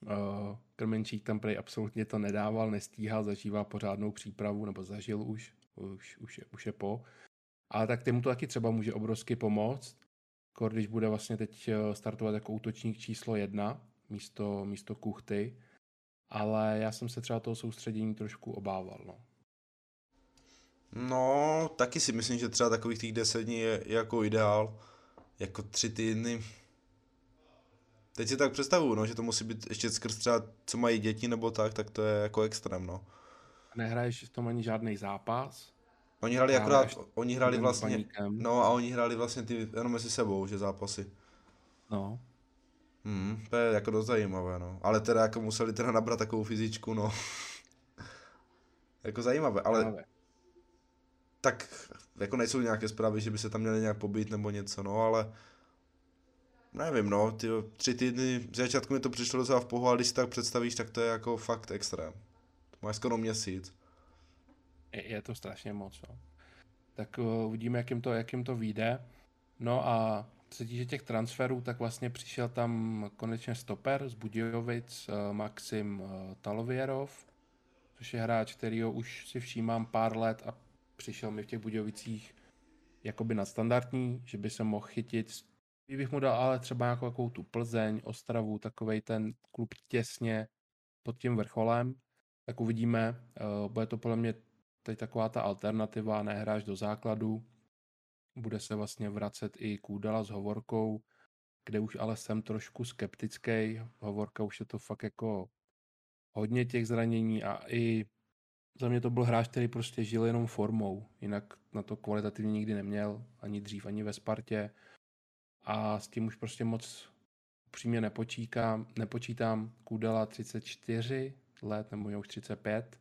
Uh, Krmenčík tam prej absolutně to nedával, nestíhal, zažívá pořádnou přípravu, nebo zažil už, už, už, je, už je po. Ale tak mu to taky třeba může obrovsky pomoct, když bude vlastně teď eh, startovat jako útočník číslo jedna místo, místo Kuchty. Ale já jsem se třeba toho soustředění trošku obával. No. No, taky si myslím, že třeba takových těch 10 dní je jako ideál. Jako tři týdny. Teď si tak představuju, no, že to musí být ještě skrz třeba, co mají děti nebo tak, tak to je jako extrém, no. Nehraješ v tom ani žádný zápas? Oni hráli akorát, oni hráli vlastně, paníkem. no a oni hráli vlastně ty jenom mezi sebou, že zápasy. No. Hmm, to je jako dost zajímavé, no. Ale teda jako museli teda nabrat takovou fyzičku, no. jako zajímavé, ale... Zajímavé tak jako nejsou nějaké zprávy, že by se tam měli nějak pobít nebo něco, no, ale nevím, no, ty tři týdny, z začátku mi to přišlo docela v pohu, ale když si tak představíš, tak to je jako fakt extrém. Máš skoro měsíc. Je, je to strašně moc, no. Tak uh, uvidíme, jak jim to, jak jim to vyjde. No a co se týče těch transferů, tak vlastně přišel tam konečně stoper z Budějovic, uh, Maxim uh, Talovierov, což je hráč, kterýho už si všímám pár let a přišel mi v těch Budějovicích jakoby nadstandardní, že by se mohl chytit, bych mu dal ale třeba nějakou jakou tu Plzeň, Ostravu, takovej ten klub těsně pod tím vrcholem, tak uvidíme. Uh, bude to podle mě teď taková ta alternativa, nehráš do základu, bude se vlastně vracet i Kůdala s Hovorkou, kde už ale jsem trošku skeptický. Hovorka už je to fakt jako hodně těch zranění a i za mě to byl hráč, který prostě žil jenom formou, jinak na to kvalitativně nikdy neměl, ani dřív, ani ve Spartě. A s tím už prostě moc upřímně nepočítám, nepočítám Kudela 34 let, nebo už 35.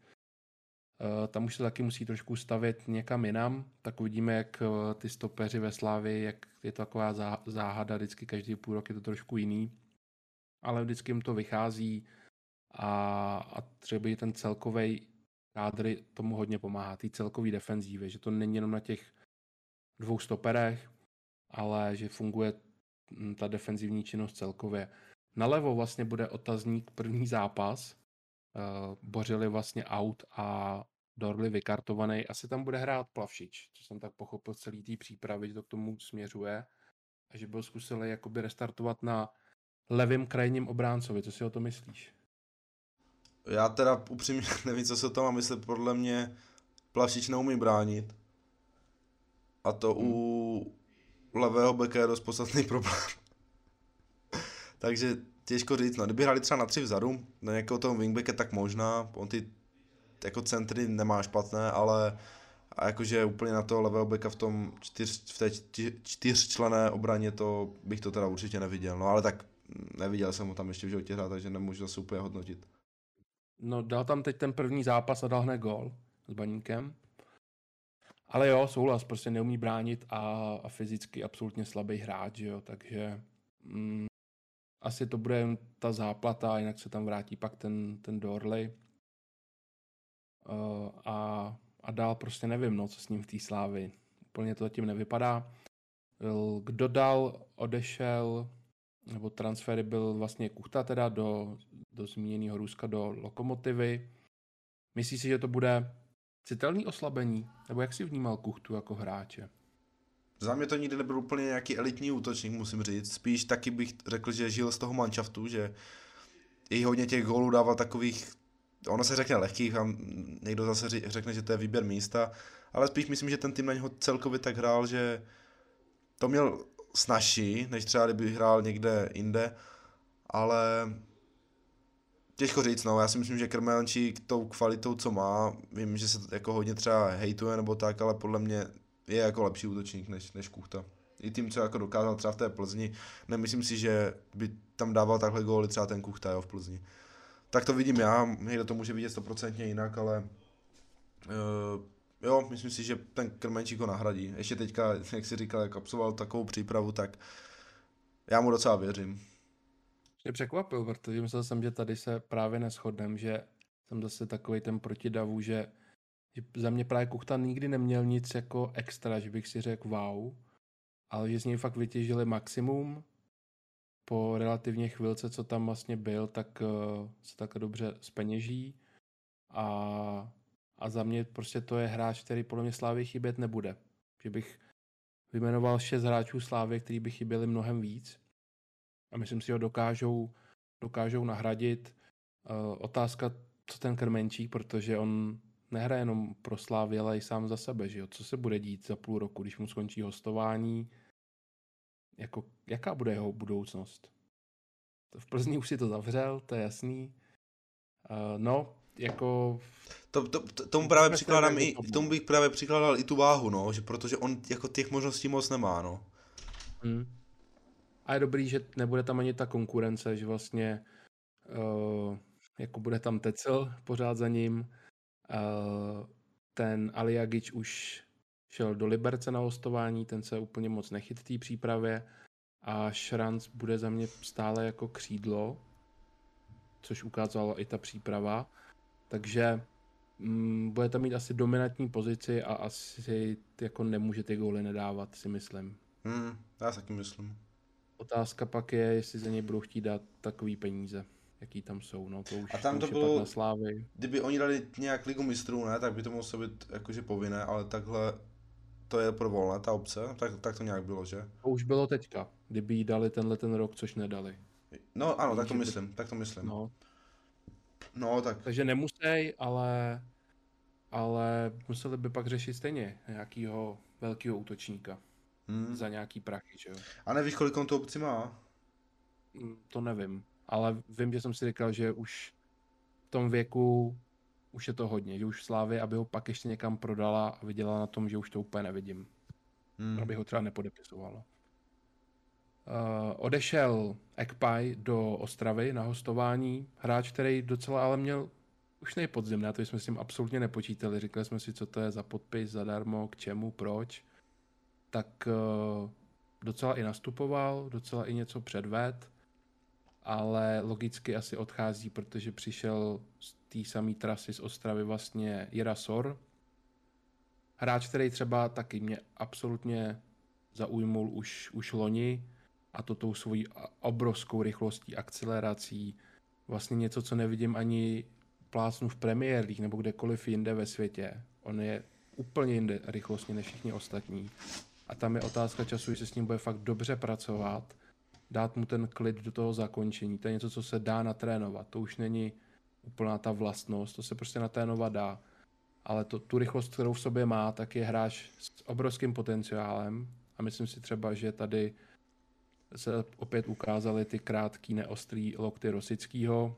Uh, tam už se taky musí trošku stavět někam jinam, tak uvidíme, jak uh, ty stopeři ve Slávi, jak je to taková zá, záhada, vždycky každý půl rok je to trošku jiný, ale vždycky jim to vychází a, a třeba ten celkový kádry tomu hodně pomáhá, ty celkový defenzívy, že to není jenom na těch dvou stoperech, ale že funguje hm, ta defenzivní činnost celkově. Nalevo vlastně bude otazník první zápas. Uh, Bořili vlastně out a Dorli vykartovaný. Asi tam bude hrát Plavšič, co jsem tak pochopil celý té přípravy, že to k tomu směřuje. A že byl zkusilý jakoby restartovat na levém krajním obráncovi. Co si o to myslíš? Já teda upřímně nevím, co se o tom má myslet. Podle mě Plavšič neumí bránit. A to hmm. u levého beka je dost podstatný problém. Takže těžko říct, no, kdyby hráli třeba na tři vzadu, na nějakého toho wingbacka, tak možná, on ty jako centry nemá špatné, ale a jakože úplně na toho levého beka v tom čtyř, v té čtyřčlené obraně to bych to teda určitě neviděl, no ale tak neviděl jsem ho tam ještě v životě hrát, takže nemůžu zase úplně hodnotit. No dal tam teď ten první zápas a dal hned gol s Baníkem. Ale jo, souhlas, prostě neumí bránit a, a fyzicky absolutně slabý hráč, jo, takže mm, asi to bude ta záplata, jinak se tam vrátí pak ten, ten Dorley. Uh, a, a dál prostě nevím, no, co s ním v té slávy. Úplně to zatím nevypadá. Kdo dal, odešel, nebo transfery byl vlastně Kuchta teda do, do zmíněného Ruska do Lokomotivy. Myslíš si, že to bude citelný oslabení? Nebo jak si vnímal Kuchtu jako hráče? Za mě to nikdy nebyl úplně nějaký elitní útočník, musím říct. Spíš taky bych řekl, že žil z toho manšaftu, že i hodně těch gólů dával takových, ono se řekne lehkých a někdo zase řekne, že to je výběr místa, ale spíš myslím, že ten tým na něho celkově tak hrál, že to měl snažší, než třeba kdyby hrál někde jinde, ale Těžko říct, no, já si myslím, že Krmelčík tou kvalitou, co má, vím, že se jako hodně třeba hejtuje nebo tak, ale podle mě je jako lepší útočník než, než Kuchta. I tím, co jako dokázal třeba v té Plzni, nemyslím si, že by tam dával takhle góly třeba ten Kuchta jo, v Plzni. Tak to vidím já, někdo to může vidět stoprocentně jinak, ale uh, jo, myslím si, že ten Krmenčík ho nahradí. Ještě teďka, jak si říkal, jak absolvoval takovou přípravu, tak já mu docela věřím mě překvapil, protože myslel jsem, že tady se právě neschodnem, že jsem zase takový ten protidavu, že, že za mě právě Kuchta nikdy neměl nic jako extra, že bych si řekl wow, ale že z něj fakt vytěžili maximum. Po relativně chvilce, co tam vlastně byl, tak uh, se tak dobře speněží a, a za mě prostě to je hráč, který podle mě Slávy chybět nebude. Že bych vymenoval šest hráčů Slávy, který by chyběli mnohem víc a myslím si ho dokážou, dokážou nahradit. Uh, otázka, co ten Krmenčík, protože on nehraje jenom pro Slávy, ale i sám za sebe, že jo? Co se bude dít za půl roku, když mu skončí hostování? Jako, jaká bude jeho budoucnost? V Plzni už si to zavřel, to je jasný. Uh, no, jako... To, to, to, tomu právě přikládám i, tomu bych právě přikládal i tu váhu, no, že protože on jako těch možností moc nemá, no. Hmm. A je dobrý, že nebude tam ani ta konkurence, že vlastně uh, jako bude tam Tecel pořád za ním. Uh, ten Aliagič už šel do Liberce na hostování, ten se úplně moc nechyt v té přípravě a Šranc bude za mě stále jako křídlo, což ukázala i ta příprava. Takže mm, bude tam mít asi dominantní pozici a asi jako nemůže ty góly nedávat, si myslím. Hmm, já si taky myslím. Otázka pak je, jestli za něj budou chtít dát takový peníze, jaký tam jsou. No, to už, a tam to, to bylo, na slávy. kdyby oni dali nějak ligu mistrů, ne, tak by to muselo být jakože povinné, ale takhle to je pro volné ta obce, tak, tak to nějak bylo, že? To už bylo teďka, kdyby jí dali tenhle ten rok, což nedali. No ano, tak to myslím, tak to myslím. No. No, tak. Takže nemusí, ale, ale museli by pak řešit stejně nějakýho velkého útočníka hmm. za nějaký prachy, že jo. A nevíš, kolik on to obci má? Mm, to nevím, ale vím, že jsem si říkal, že už v tom věku už je to hodně, že už Slávy, aby ho pak ještě někam prodala a viděla na tom, že už to úplně nevidím. Hmm. Aby ho třeba nepodepisovala. odešel Ekpaj do Ostravy na hostování, hráč, který docela ale měl už nejpodzim, na to jsme s tím absolutně nepočítali. Říkali jsme si, co to je za podpis, zadarmo, k čemu, proč. Tak uh, docela i nastupoval, docela i něco předved, ale logicky asi odchází, protože přišel z té samé trasy z Ostravy vlastně Jirasor. Hráč, který třeba taky mě absolutně zaujmul už, už loni a to tou svojí obrovskou rychlostí, akcelerací, vlastně něco, co nevidím ani plácnu v Premier League nebo kdekoliv jinde ve světě. On je úplně jinde rychlostně než všichni ostatní. A tam je otázka času, jestli s ním bude fakt dobře pracovat, dát mu ten klid do toho zakončení. To je něco, co se dá natrénovat. To už není úplná ta vlastnost, to se prostě natrénovat dá. Ale to, tu rychlost, kterou v sobě má, tak je hráč s obrovským potenciálem a myslím si třeba, že tady se opět ukázaly ty krátký neostrý lokty Rosického,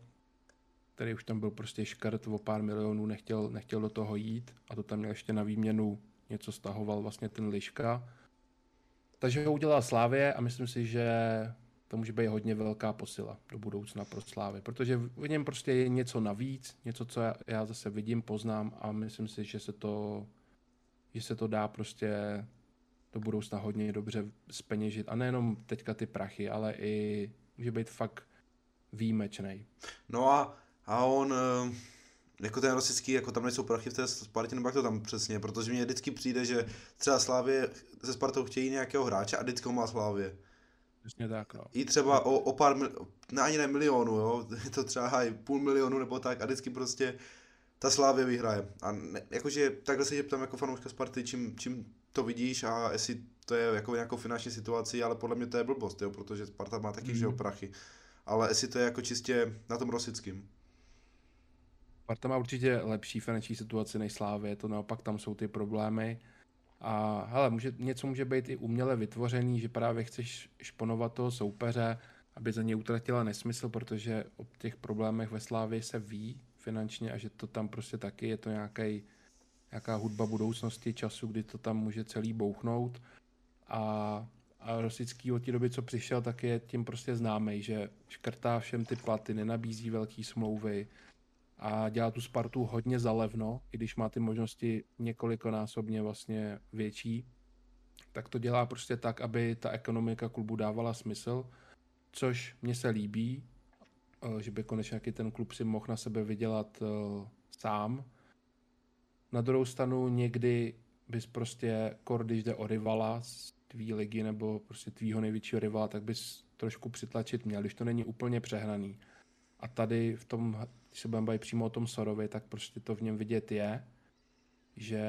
který už tam byl prostě škrt o pár milionů, nechtěl, nechtěl do toho jít a to tam měl ještě na výměnu něco stahoval vlastně ten Liška. Takže ho udělal Slávě a myslím si, že to může být hodně velká posila do budoucna pro Slávy, protože v něm prostě je něco navíc, něco, co já, já zase vidím, poznám a myslím si, že se to, že se to dá prostě do budoucna hodně dobře speněžit. A nejenom teďka ty prachy, ale i může být fakt výjimečný. No a, a on, eh, jako ten rosický, jako tam nejsou prachy v té Spartě, nebo jak to tam přesně, protože mně vždycky přijde, že třeba Slávě se Spartou chtějí nějakého hráče a vždycky ho má Slávě. Přesně tak, no. I třeba o, o pár, ne ani ne milionu, jo, je to třeba i půl milionu nebo tak a vždycky prostě ta Slávě vyhraje. A ne, jakože takhle se tě ptám jako fanouška Sparty, čím, čím to vidíš a jestli to je jako nějakou finanční situaci, ale podle mě to je blbost, jo, protože Sparta má taky, mm. že prachy. Ale jestli to je jako čistě na tom Rosickým. Sparta má určitě lepší finanční situaci než Slávě, to naopak tam jsou ty problémy. A hele, může, něco může být i uměle vytvořený, že právě chceš šponovat toho soupeře, aby za ně utratila nesmysl, protože o těch problémech ve Slávě se ví finančně a že to tam prostě taky je to nějaký, nějaká hudba budoucnosti času, kdy to tam může celý bouchnout. A, a Rosický od té doby, co přišel, tak je tím prostě známý, že škrtá všem ty platy, nenabízí velké smlouvy, a dělá tu Spartu hodně zalevno, i když má ty možnosti několikonásobně vlastně větší, tak to dělá prostě tak, aby ta ekonomika klubu dávala smysl, což mně se líbí, eh, že by konečně nějaký ten klub si mohl na sebe vydělat eh, sám. Na druhou stranu někdy bys prostě, kor, když jde o rivala z tvý ligy nebo prostě tvýho největšího rivala, tak bys trošku přitlačit měl, když to není úplně přehnaný. A tady v tom když se budeme bavit přímo o tom Sorovi, tak prostě to v něm vidět je, že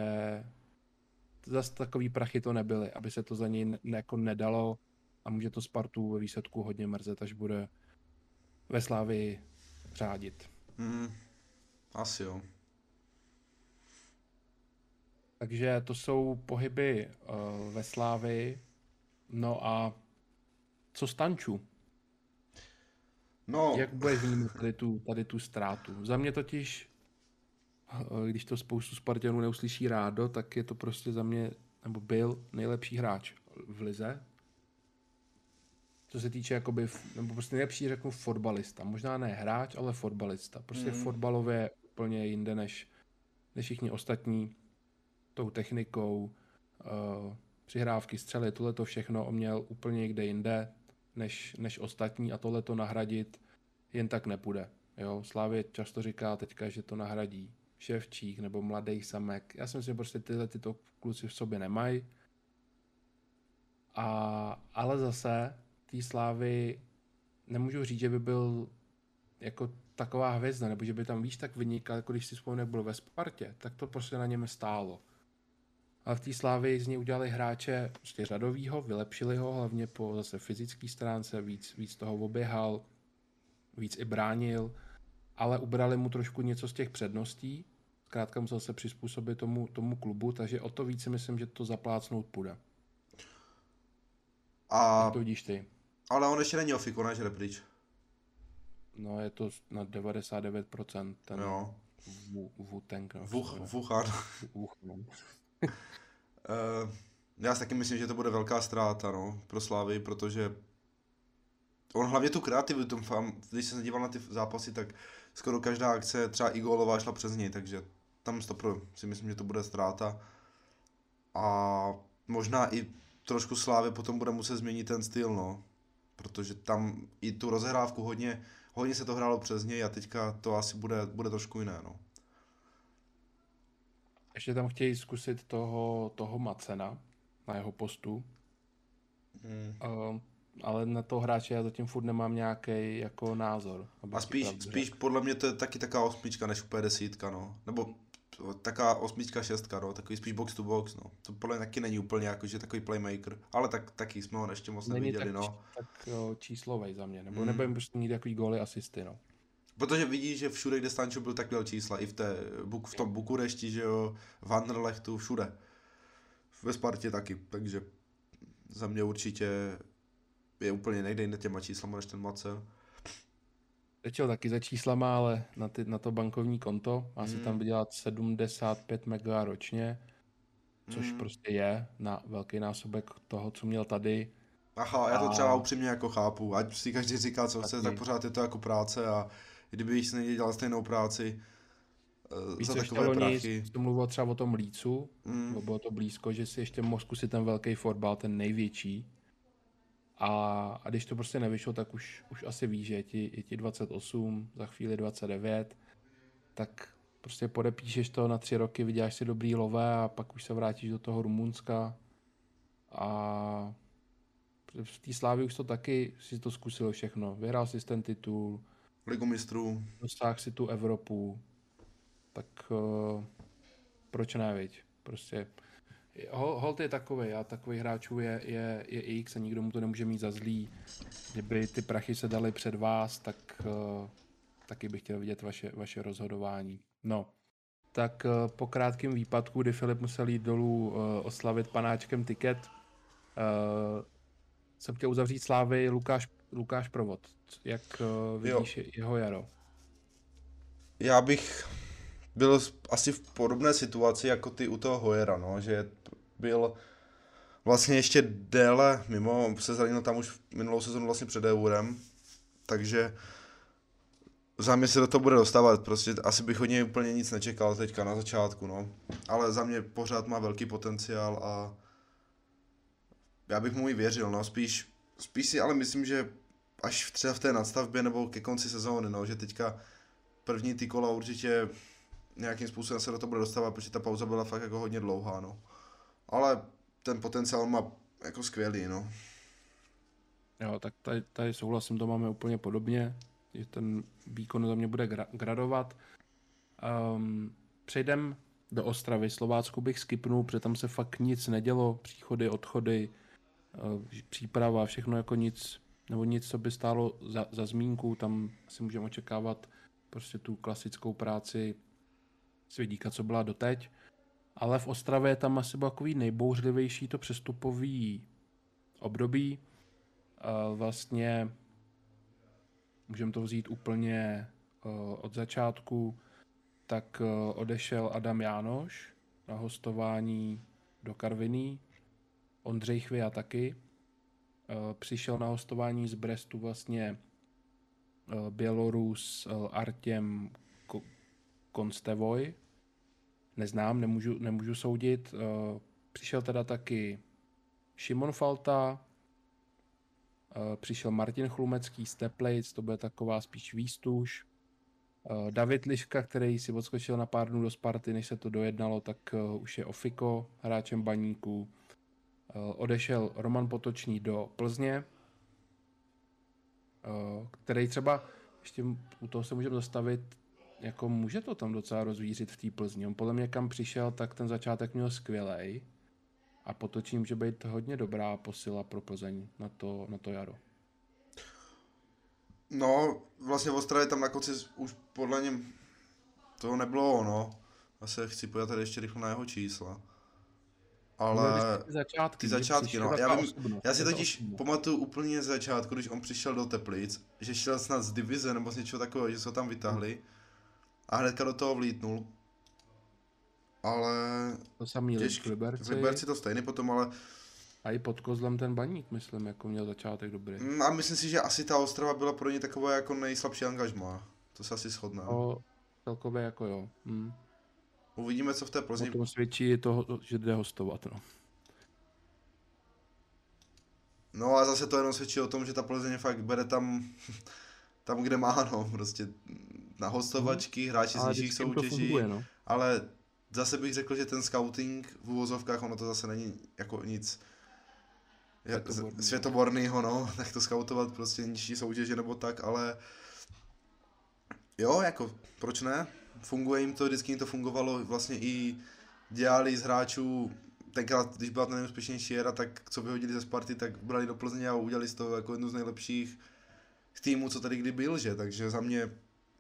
zase takový prachy to nebyly, aby se to za něj ne, jako nedalo a může to Spartu ve výsledku hodně mrzet, až bude ve Slávii řádit. Mm, asi jo. Takže to jsou pohyby uh, ve Slávii. No a co Stanču? No. Jak budeš vnímat tady tu, tady tu ztrátu? Za mě totiž, eh, když to spoustu Spartanů neuslyší rádo, tak je to prostě za mě, nebo byl nejlepší hráč v lize. Co se týče, jakoby, nebo prostě nejlepší, řeknu, fotbalista. Možná ne hráč, ale fotbalista. Prostě mm. fotbalově úplně jinde než, než všichni ostatní. Tou technikou, uh, přihrávky, střely, tohle to všechno on měl úplně někde jinde než, než ostatní a tohle to nahradit jen tak nepůjde. Jo, Slávě často říká teďka, že to nahradí Ševčík nebo Mladý Samek. Já si myslím, že prostě tyhle tyto kluci v sobě nemají. A, ale zase té Slávy nemůžu říct, že by byl jako taková hvězda, nebo že by tam víš tak vynikal, jako když si vzpomínám, jak byl ve Spartě, tak to prostě na něm stálo. Ale v té Slávii z něj udělali hráče prostě řadovýho, vylepšili ho hlavně po zase fyzické stránce, víc, víc toho oběhal, víc i bránil, ale ubrali mu trošku něco z těch předností, zkrátka musel se přizpůsobit tomu, tomu klubu, takže o to více myslím, že to zaplácnout půjde. A... Jak to vidíš ty? Ale on ještě není ofiku, než pryč. No je to na 99% ten jo. Wu-Tank. No, Wuhan. Wuhan. Uh, já si taky myslím, že to bude velká ztráta no, pro Slávy, protože on hlavně tu kreativitu, když se díval na ty zápasy, tak skoro každá akce, třeba i gólová, šla přes něj, takže tam stopro si myslím, že to bude ztráta. A možná i trošku Slávy potom bude muset změnit ten styl, no. Protože tam i tu rozehrávku hodně, hodně se to hrálo přes něj a teďka to asi bude, bude trošku jiné, no. Ještě tam chtějí zkusit toho, toho Macena na jeho postu. Hmm. Uh, ale na toho hráče já zatím furt nemám nějaký jako názor. A spíš, spíš podle mě to je taky taková osmička než úplně desítka, no. Nebo taká osmička, šestka, no, takový spíš box to box, no. To podle mě taky není úplně jako, že takový playmaker, ale tak, taky jsme ho ještě moc není neviděli, tak, no. tak jo, číslovej za mě, nebo mm. nebudeme prostě mít takový góly asisty, no. Protože vidí, že všude, kde Stančo byl, tak měl čísla, i v, té, v tom Bukurešti, že jo, v Anderlechtu, všude. Ve Spartě taky, takže za mě určitě je úplně nejde jinde těma číslama než ten Macel. Začal taky za číslama, ale na, ty, na to bankovní konto má si mm. tam vydělat 75 mega ročně, což mm. prostě je na velký násobek toho, co měl tady. Aha, já to a... třeba upřímně jako chápu, ať si každý říká, co chce, tak pořád je to jako práce a kdyby jsi nedělal stejnou práci uh, Víš, za takové prachy. Jsi mluvil třeba o tom lícu, mm. bylo to blízko, že si ještě mohl zkusit ten velký fotbal, ten největší, a, a když to prostě nevyšlo, tak už, už asi víš, že je ti, je ti 28, za chvíli 29, tak prostě podepíšeš to na tři roky, vyděláš si dobrý lové a pak už se vrátíš do toho Rumunska a v té Slávě už to taky si to zkusil všechno. Vyhrál si ten titul. Ligu mistrů. Dostáhl si tu Evropu. Tak uh, proč ne, viď? Prostě Holt je takový a takových hráčů je, je, je X a nikdo mu to nemůže mít za zlý. Kdyby ty prachy se daly před vás, tak uh, taky bych chtěl vidět vaše, vaše rozhodování. No, tak uh, po krátkém výpadku, kdy Filip musel jít dolů uh, oslavit panáčkem tiket, uh, jsem chtěl uzavřít slávy Lukáš, Lukáš Provod. Jak uh, vidíš jo. jeho jaro? Já bych byl asi v podobné situaci jako ty u toho Hojera, no, že byl vlastně ještě déle mimo, se zranil tam už minulou sezonu vlastně před Eurem, takže za mě se do toho bude dostávat, prostě asi bych od něj úplně nic nečekal teďka na začátku, no. Ale za mě pořád má velký potenciál a já bych mu i věřil, no, spíš, spíš si ale myslím, že až třeba v té nadstavbě nebo ke konci sezóny, no, že teďka první ty kola určitě nějakým způsobem se do toho bude dostávat, protože ta pauza byla fakt jako hodně dlouhá, no. Ale ten potenciál má jako skvělý, no. Jo, tak tady, tady souhlasím, to máme úplně podobně, že ten výkon za mě bude gra- gradovat. Um, přejdem do Ostravy. Slovácku bych skipnul, protože tam se fakt nic nedělo. Příchody, odchody, uh, příprava, všechno jako nic, nebo nic, co by stálo za, za zmínku. Tam si můžeme očekávat prostě tu klasickou práci Svědíka, co byla doteď. Ale v Ostravě je tam asi takový nejbouřlivější to přestupový období. Vlastně můžeme to vzít úplně e, od začátku, tak e, odešel Adam Jánoš na hostování do Karviní, Ondřej Chvia taky. E, přišel na hostování z Brestu vlastně Bělorus Artem Konstevoj, neznám, nemůžu, nemůžu soudit. Eh, přišel teda taky Šimon Falta, eh, přišel Martin Chlumecký z Teplic, to bude taková spíš výstuž. Eh, David Liška, který si odskočil na pár dnů do Sparty, než se to dojednalo, tak už je Ofiko, hráčem baníků. Odešel Roman Potočný do Plzně, který třeba, ještě u toho se můžeme zastavit, jako může to tam docela rozvířit v té Plzni. On podle mě kam přišel, tak ten začátek měl skvělej a potočím, že být hodně dobrá posila pro Plzeň na to, na to jaro. No, vlastně v Ostravě tam na konci už podle něm toho nebylo ono. Se chci pojat tady ještě rychle na jeho čísla. Ale ty začátky, ty začátky no. Já, vím, já si totiž pamatuju úplně z začátku, když on přišel do Teplic, že šel snad z divize nebo z něčeho takového, že se ho tam vytahli. Hmm a hnedka do toho vlítnul. Ale... To samý těžký, v Liberci. V Liberci to stejný potom, ale A i pod kozlem ten baník, myslím, jako měl začátek dobrý. Mm, a myslím si, že asi ta Ostrava byla pro ně taková jako nejslabší angažma. To se asi shodná. No, celkově jako jo. Hmm. Uvidíme, co v té Plzni... O tom svědčí to, že jde hostovat, no. No a zase to jenom svědčí o tom, že ta Plzeň fakt bere tam, tam kde má, no, prostě na hostovačky, hráči z nižších soutěží, funguje, no. ale zase bych řekl, že ten scouting v úvozovkách, ono to zase není jako nic světobornýho, no, tak to scoutovat prostě nižší soutěže nebo tak, ale jo, jako, proč ne? Funguje jim to, vždycky jim to fungovalo, vlastně i dělali z hráčů tenkrát, když byla ta nejúspěšnější éra, tak co vyhodili ze Sparty, tak brali do Plzně a udělali z toho jako jednu z nejlepších týmů, co tady kdy byl, že? Takže za mě,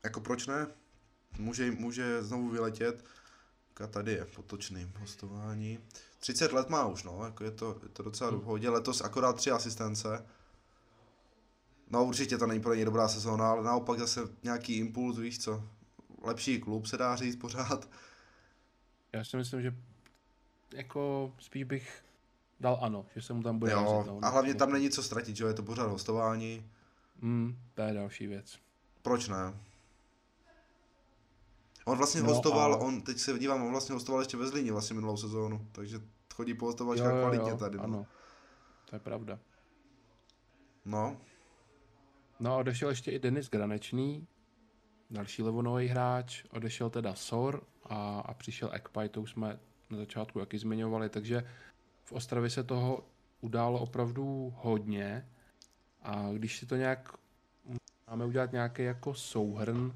jako proč ne? Může, může znovu vyletět. A tady je potočný hostování. 30 let má už, no, jako je to, je to docela hmm. v hodě. Letos akorát tři asistence. No určitě to není pro něj dobrá sezóna, ale naopak zase nějaký impuls, víš co, lepší klub se dá říct pořád. Já si myslím, že jako spíš bych dal ano, že se mu tam bude jo, no, a hlavně tam není co ztratit, že je to pořád hostování. Mm, to je další věc. Proč ne? On vlastně no hostoval, a... on, teď se dívám, on vlastně hostoval ještě ve Zlíně vlastně minulou sezónu, takže chodí po hostovačkách kvalitně jo, tady. No. Ano, to je pravda. No. No a odešel ještě i Denis Granečný, další levonový hráč, odešel teda Sor a, a přišel Ekpaj, to už jsme na začátku jaký zmiňovali, takže v Ostravě se toho událo opravdu hodně a když si to nějak máme udělat nějaký jako souhrn,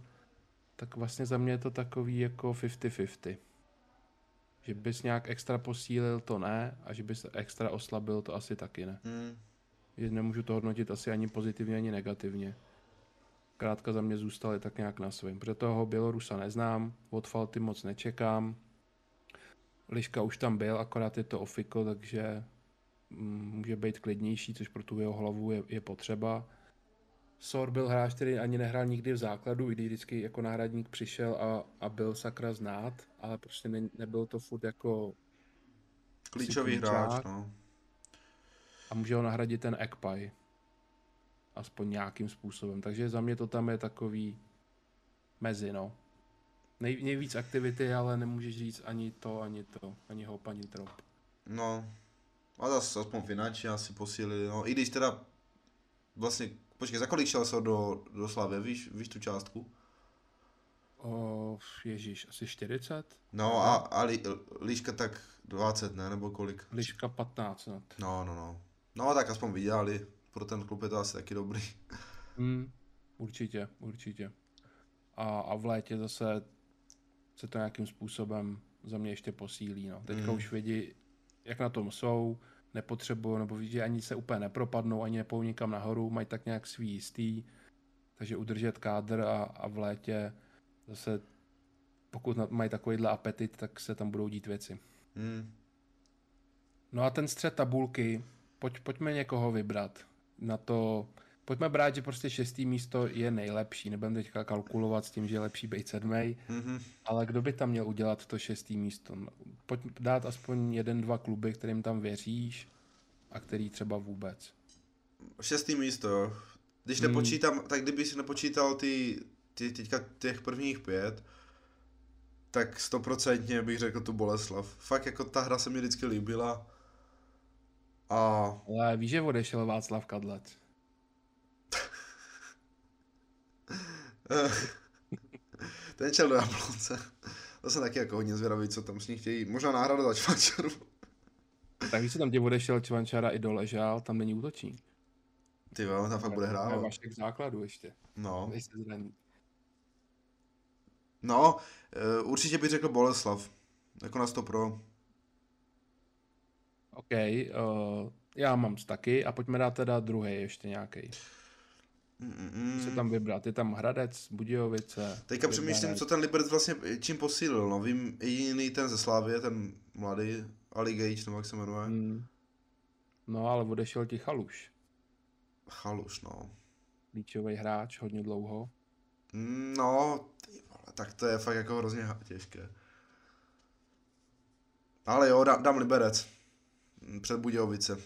tak vlastně za mě je to takový jako 50-50. Že bys nějak extra posílil, to ne, a že bys extra oslabil, to asi taky ne. Hmm. Že nemůžu to hodnotit asi ani pozitivně, ani negativně. Krátka za mě zůstaly tak nějak na svém. Protože toho Bělorusa neznám, od Falty moc nečekám. Liška už tam byl, akorát je to ofiko, takže mm, může být klidnější, což pro tu jeho hlavu je, je potřeba. Sor byl hráč, který ani nehrál nikdy v základu, i když vždycky jako náhradník přišel a, a byl sakra znát, ale prostě ne, nebyl to furt jako klíčový hráč, no. A může ho nahradit ten Ekpaj. Aspoň nějakým způsobem. Takže za mě to tam je takový mezi, no. Nej, nejvíc aktivity, ale nemůžeš říct ani to, ani to, ani hop, ani trop. No, a zase aspoň finančně asi posílili, no, i když teda vlastně, počkej, za kolik šel se do, do Slavě, víš, víš tu částku? O, ježíš, asi 40? No a, a li, Líška tak 20, ne, nebo kolik? Líška 15 No, no, no. No tak aspoň vydělali, pro ten klub je to asi taky dobrý. Mm, určitě, určitě. A, a v létě zase se to nějakým způsobem za mě ještě posílí. No. Teďka mm. už vidí, jak na tom jsou, nepotřebují, nebo vidí, ani se úplně nepropadnou, ani nepou nikam nahoru, mají tak nějak svý jistý, takže udržet kádr a, a v létě zase, pokud mají takovýhle apetit, tak se tam budou dít věci. Mm. No a ten střed tabulky, pojď, pojďme někoho vybrat na to, pojďme brát, že prostě šestý místo je nejlepší. Nebudeme teďka kalkulovat s tím, že je lepší být sedmý, mm-hmm. ale kdo by tam měl udělat to šestý místo? No, pojď dát aspoň jeden, dva kluby, kterým tam věříš a který třeba vůbec. Šestý místo, jo. Když hmm. nepočítám, tak kdyby si nepočítal ty, ty teďka těch prvních pět, tak stoprocentně bych řekl tu Boleslav. Fakt jako ta hra se mi vždycky líbila. A... Ale víš, že odešel Václav Kadlec? Ten čel do Jablonce. To jsem taky jako hodně zvědavý, co tam s ní chtějí. Možná náhrada za Čvančaru. Tak se tam tě odešel Čvančara i doležel, tam není útočník. Ty jo, tam fakt bude hrát. Máš v základu ještě. No. No, uh, určitě bych řekl Boleslav. Jako na 100 pro. OK, uh, já mám taky a pojďme dát teda druhý ještě nějaký. Mm. Se tam vybrat, je tam Hradec, Budějovice. Teďka přemýšlím, co ten Liberec vlastně čím posílil, no vím jediný ten ze Slávě, ten mladý Ali Gage, nebo jak se jmenuje. Mm. No ale odešel ti Chaluš. Chaluš, no. Klíčový hráč, hodně dlouho. No, ty vole, tak to je fakt jako hrozně těžké. Ale jo, dám, dám Liberec. Před Budějovice.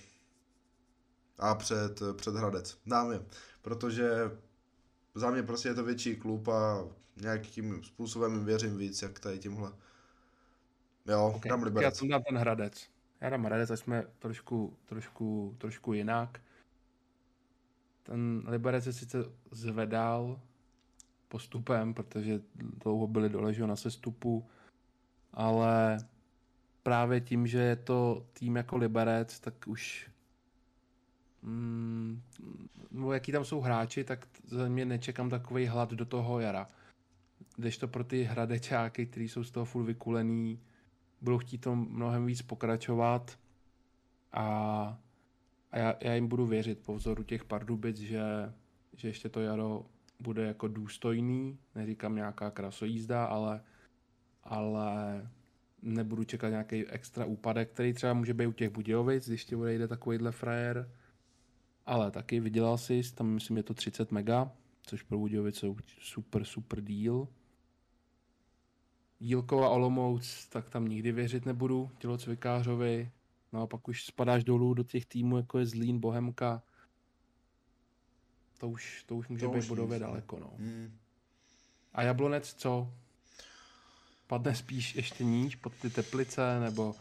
a před, před Hradec. Dáme, protože za mě prostě je to větší klub a nějakým způsobem věřím víc, jak tady tímhle. Jo, okay. dám Liberec. Já jsem dám ten Hradec. Já dám Hradec, jsme trošku, trošku, trošku jinak. Ten Liberec se sice zvedal postupem, protože dlouho byli dole na sestupu, ale právě tím, že je to tým jako Liberec, tak už mm, no jaký tam jsou hráči, tak za mě nečekám takový hlad do toho jara. Když to pro ty hradečáky, kteří jsou z toho furt vykulený, budou chtít to mnohem víc pokračovat a, a já, já, jim budu věřit po vzoru těch Pardubic, že, že ještě to jaro bude jako důstojný, neříkám nějaká krasojízda, ale, ale nebudu čekat nějaký extra úpadek, který třeba může být u těch Budějovic, když ti bude jde takovýhle frajer, ale taky vydělal si, tam myslím je to 30 mega, což pro Budějovice super, super deal. Jílko a Olomouc, tak tam nikdy věřit nebudu, tělocvikářovi. No a pak už spadáš dolů do těch týmů, jako je Zlín, Bohemka. To už, to už může to být bodově nic, no. daleko, no. Hmm. A Jablonec co? Padne spíš ještě níž pod ty teplice, nebo,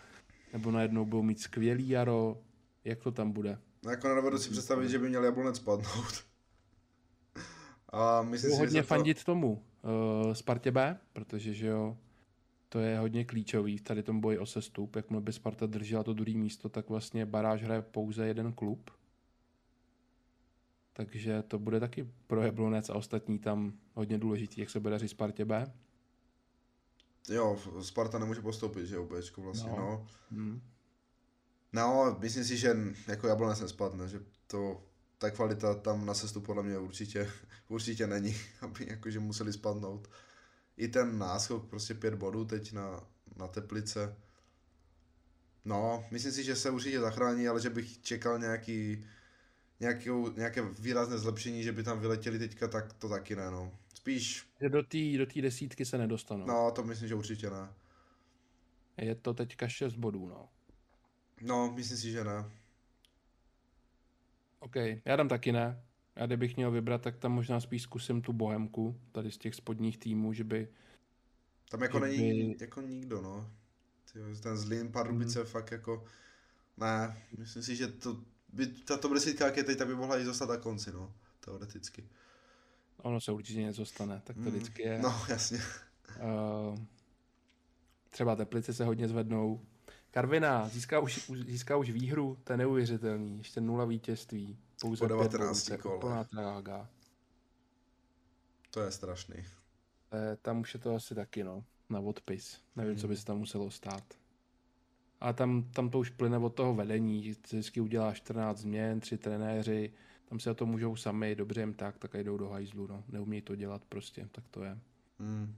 nebo najednou budou mít skvělý jaro? Jak to tam bude? No jako nedovedu si představit, že by měl Jablonec padnout. A myslím si, hodně to... fandit tomu uh, Spartě B, protože že jo, to je hodně klíčový v tady tom boji o sestup. Jakmile by Sparta držela to druhé místo, tak vlastně baráž hraje pouze jeden klub. Takže to bude taky pro Jablonec a ostatní tam hodně důležitý, jak se bude dařit Spartě B. Jo, Sparta nemůže postoupit, že jo, Bčko vlastně, no. no. Hmm. No, myslím si, že jako Jablonec nespadne, že to, ta kvalita tam na sestu podle mě určitě, určitě není, aby jakože museli spadnout. I ten náskok, prostě pět bodů teď na, na Teplice. No, myslím si, že se určitě zachrání, ale že bych čekal nějaký, nějakou, nějaké výrazné zlepšení, že by tam vyletěli teďka, tak to taky ne, no. Spíš... Že do té do tý desítky se nedostanou. No, to myslím, že určitě ne. Je to teďka 6 bodů, no. No, myslím si, že ne. OK, já dám taky ne. Já kdybych měl vybrat, tak tam možná spíš zkusím tu Bohemku, tady z těch spodních týmů, že by... Tam jako není by... jako nikdo, no. Tyjo, ten Zlín, Pardubice, mm. fakt jako... Ne, myslím si, že to by, ta top 10, jak je teď, tak by mohla i zůstat na konci, no, teoreticky. Ono se určitě něco stane, tak to mm, vždycky je. No, jasně. Uh, třeba Teplice se hodně zvednou, Karvina získá už, získá už výhru, to je neuvěřitelný. Ještě nula vítězství. Pouze po 19 kole. trága. To je strašný. E, tam už je to asi taky, no, na odpis. Nevím, hmm. co by se tam muselo stát. A tam, tam to už plyne od toho vedení, že vždycky udělá 14 změn, tři trenéři, tam se o to můžou sami, dobře jim tak, tak jdou do hajzlu, no. Neumějí to dělat prostě, tak to je. Hmm.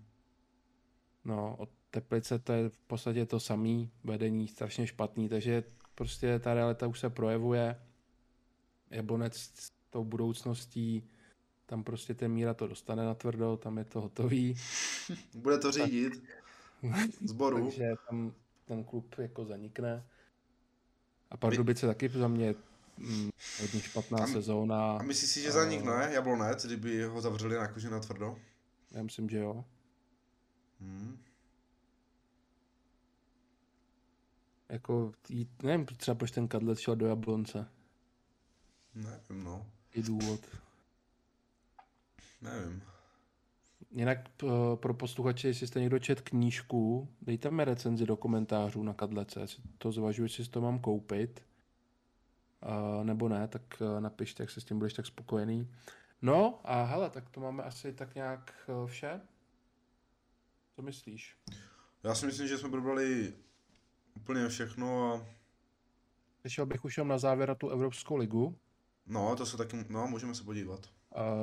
No, od Teplice to je v podstatě to samý, vedení strašně špatný, takže prostě ta realita už se projevuje. Jablonec s tou budoucností, tam prostě ten Míra to dostane na tvrdo, tam je to hotový. Bude to řídit zboru. takže tam ten klub jako zanikne. A Pardubice My... taky za mě mm, hodně špatná a, sezóna. A myslíš si, že zanikne Jablonec, kdyby ho zavřeli na koži na tvrdo? Já myslím, že jo. Hmm. Jako, jít, nevím třeba proč ten Kadlec šel do Jablonce. Nevím, no. I důvod. Nevím. Jinak pro posluchače, jestli jste někdo čet knížku, dejte mi recenzi do komentářů na Kadlece, to zvažuji, jestli to mám koupit. Uh, nebo ne, tak uh, napište, jak se s tím budeš tak spokojený. No a hele, tak to máme asi tak nějak uh, vše. Co myslíš? Já si myslím, že jsme probrali úplně všechno a... Šel bych už na závěr tu Evropskou ligu. No, to se taky, no, můžeme se podívat.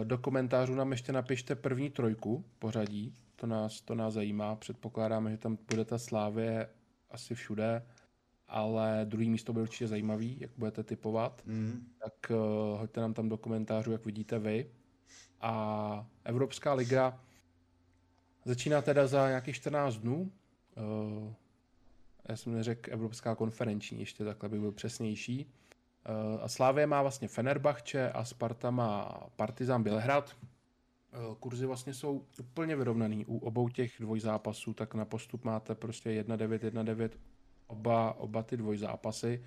Do komentářů nám ještě napište první trojku pořadí, to nás, to nás zajímá. Předpokládáme, že tam bude ta Slávě asi všude, ale druhý místo bude určitě zajímavý, jak budete typovat. Mm. Tak uh, hoďte nám tam do komentářů, jak vidíte vy. A Evropská liga začíná teda za nějakých 14 dnů. Uh, já jsem neřekl Evropská konferenční, ještě takhle by byl přesnější. a Slávě má vlastně Fenerbahče a Sparta má Partizan Bělehrad. Kurzy vlastně jsou úplně vyrovnaný u obou těch dvojzápasů, tak na postup máte prostě 1-9, 1-9 oba, oba ty dvojzápasy.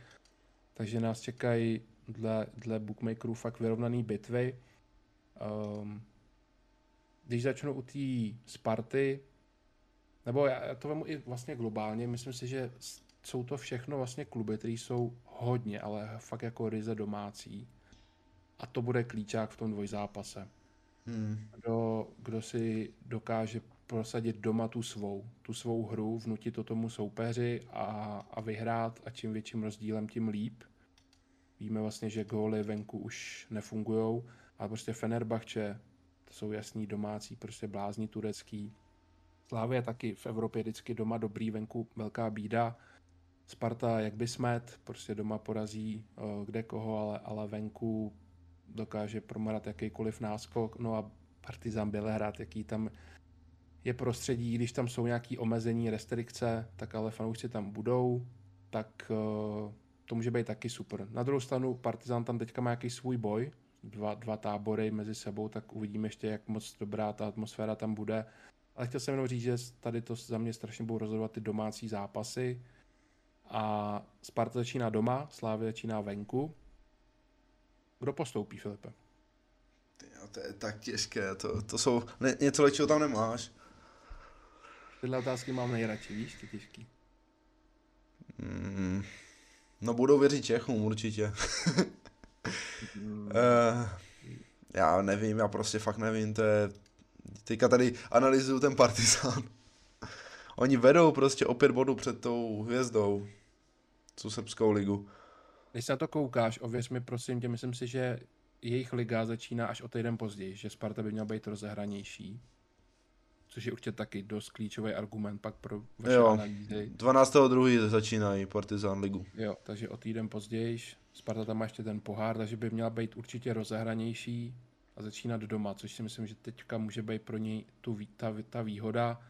Takže nás čekají dle, dle bookmakerů fakt vyrovnaný bitvy. Um, když začnu u té Sparty, nebo já to vemu i vlastně globálně, myslím si, že jsou to všechno vlastně kluby, které jsou hodně, ale fakt jako ryze domácí. A to bude klíčák v tom dvojzápase. Hmm. Kdo, kdo si dokáže prosadit doma tu svou, tu svou hru, vnutit to tomu soupeři a, a vyhrát a čím větším rozdílem, tím líp. Víme vlastně, že góly venku už nefungují, ale prostě Fenerbahče, to jsou jasný domácí, prostě blázní turecký. Slávě taky v Evropě vždycky doma dobrý, venku velká bída. Sparta jak by smet, prostě doma porazí uh, kde koho, ale, ale venku dokáže promarat jakýkoliv náskok. No a Partizan Bělehrad, jaký tam je prostředí, když tam jsou nějaké omezení, restrikce, tak ale fanoušci tam budou, tak uh, to může být taky super. Na druhou stranu Partizan tam teďka má nějaký svůj boj, dva, dva tábory mezi sebou, tak uvidíme ještě, jak moc dobrá ta atmosféra tam bude. Ale chtěl jsem jenom říct, že tady to za mě strašně budou rozhodovat ty domácí zápasy. A Sparta začíná doma, Slávě začíná venku. Kdo postoupí, Filipe? Jo, to je tak těžké, to, to jsou, ne, něco lepšího tam nemáš. Tyhle otázky mám nejradši, víš, ty těžký. Mm, no budou věřit Čechům určitě. mm. uh, já nevím, já prostě fakt nevím, to je... Teďka tady analyzuju ten Partizán. Oni vedou prostě o pět bodů před tou hvězdou. Co srbskou ligu. Když se na to koukáš, ověř mi prosím tě, myslím si, že jejich liga začíná až o týden později, že Sparta by měla být rozehranější což je určitě taky dost klíčový argument pak pro vaše jo, analýzy. 12.2. začínají Partizán ligu. Jo, takže o týden později Sparta tam má ještě ten pohár, takže by měla být určitě rozehranější a začínat doma, což si myslím, že teďka může být pro něj tu, ta, ta výhoda,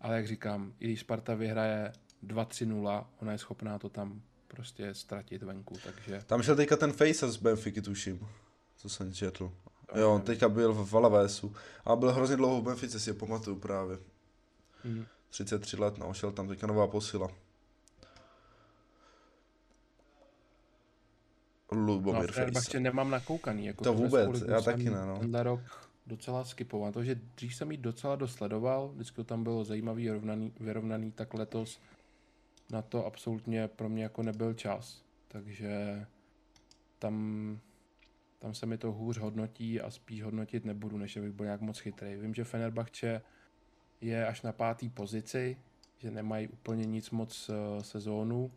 ale jak říkám, i když Sparta vyhraje 2-3-0, ona je schopná to tam prostě ztratit venku, takže... Tam šel teďka ten Face z Benfiky, tuším, co jsem četl. Jo, on teďka byl v Valavésu. A byl hrozně dlouho v Benfice, si je pamatuju právě. Mm. 33 let, no, šel tam teďka nová posila. Lubomír no, ještě nemám nakoukaný. Jako to vůbec, já taky ne, no. Tenhle rok docela skipoval. To, že dřív jsem jí docela dosledoval, vždycky to tam bylo zajímavý, vyrovnaný, vyrovnaný, tak letos na to absolutně pro mě jako nebyl čas. Takže tam tam se mi to hůř hodnotí a spíš hodnotit nebudu, než abych byl nějak moc chytrý. Vím, že Fenerbahce je až na pátý pozici, že nemají úplně nic moc uh, sezónu.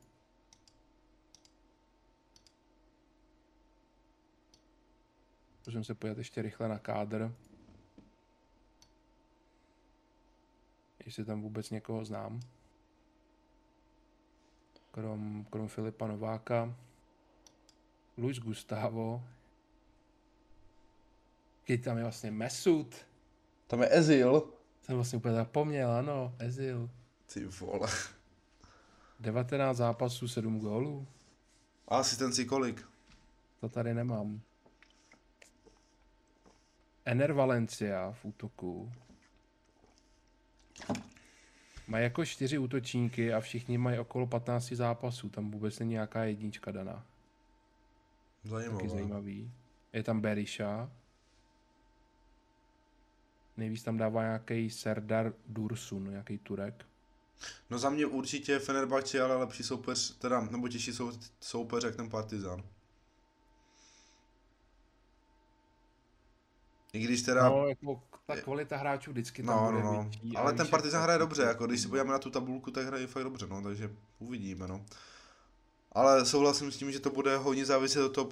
Můžeme se podívat ještě rychle na kádr. Jestli tam vůbec někoho znám. Krom, krom Filipa Nováka. Luis Gustavo, Keď tam je vlastně Mesut. Tam je Ezil. Jsem vlastně úplně zapomněl, ano, Ezil. Ty vole. 19 zápasů, 7 gólů. A asistenci kolik? To tady nemám. Ener Valencia v útoku. Mají jako čtyři útočníky a všichni mají okolo 15 zápasů. Tam vůbec není nějaká jednička daná. Zajímavé. Taky zajímavý. Je tam Berisha. Nejvíc tam dává nějaký Serdar Dursun, nějaký Turek. No za mě určitě Fenerbahce, ale lepší soupeř, teda, nebo těžší sou, soupeř jak ten Partizan. I když teda... No, jako ta kvalita hráčů vždycky tam no, bude no, no. Větší, ale ten Partizan hraje dobře, jako když se podíváme na tu tabulku, tak hraje fakt dobře, no, takže uvidíme, no. Ale souhlasím s tím, že to bude hodně záviset od toho,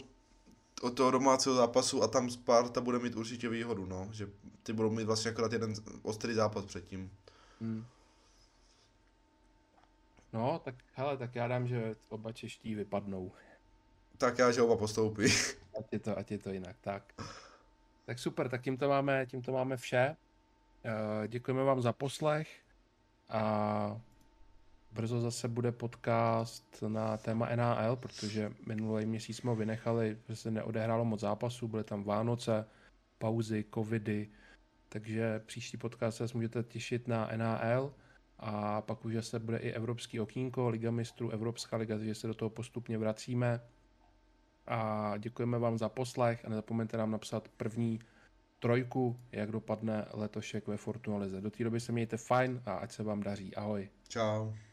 od toho domácího zápasu a tam Sparta bude mít určitě výhodu, no, že ty budou mít vlastně akorát jeden ostrý zápas předtím. Hmm. No, tak hele, tak já dám, že oba čeští vypadnou. Tak já, že oba postoupí. Ať je to, ať je to jinak, tak. Tak super, tak tímto máme, tímto máme vše. Eh, děkujeme vám za poslech a brzo zase bude podcast na téma NAL, protože minulý měsíc jsme ho vynechali, že se neodehrálo moc zápasů, byly tam Vánoce, pauzy, covidy, takže příští podcast se můžete těšit na NAL a pak už se bude i Evropský okýnko, Liga mistrů, Evropská liga, takže se do toho postupně vracíme. A děkujeme vám za poslech a nezapomeňte nám napsat první trojku, jak dopadne letošek ve Fortuna Lize. Do té doby se mějte fajn a ať se vám daří. Ahoj. Ciao.